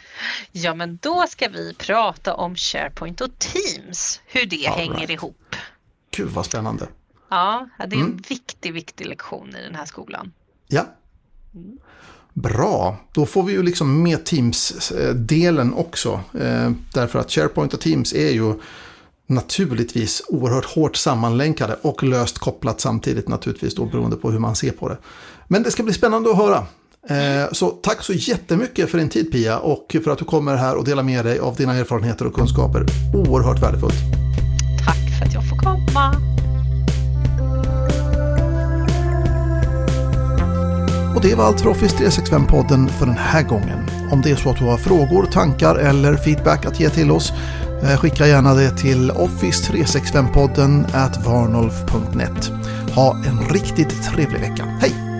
Ja, men då ska vi prata om SharePoint och Teams, hur det All hänger right. ihop. Gud vad spännande. Ja, det är en mm. viktig, viktig lektion i den här skolan. Ja. Mm. Bra, då får vi ju liksom med Teams-delen också. Eh, därför att SharePoint och Teams är ju naturligtvis oerhört hårt sammanlänkade och löst kopplat samtidigt naturligtvis då beroende på hur man ser på det. Men det ska bli spännande att höra. Eh, så tack så jättemycket för din tid Pia och för att du kommer här och delar med dig av dina erfarenheter och kunskaper. Oerhört värdefullt. Tack för att jag får komma. Och det var allt för Office 365-podden för den här gången. Om det är så att du har frågor, tankar eller feedback att ge till oss Eh, skicka gärna det till office365podden at varnolf.net. Ha en riktigt trevlig vecka. Hej!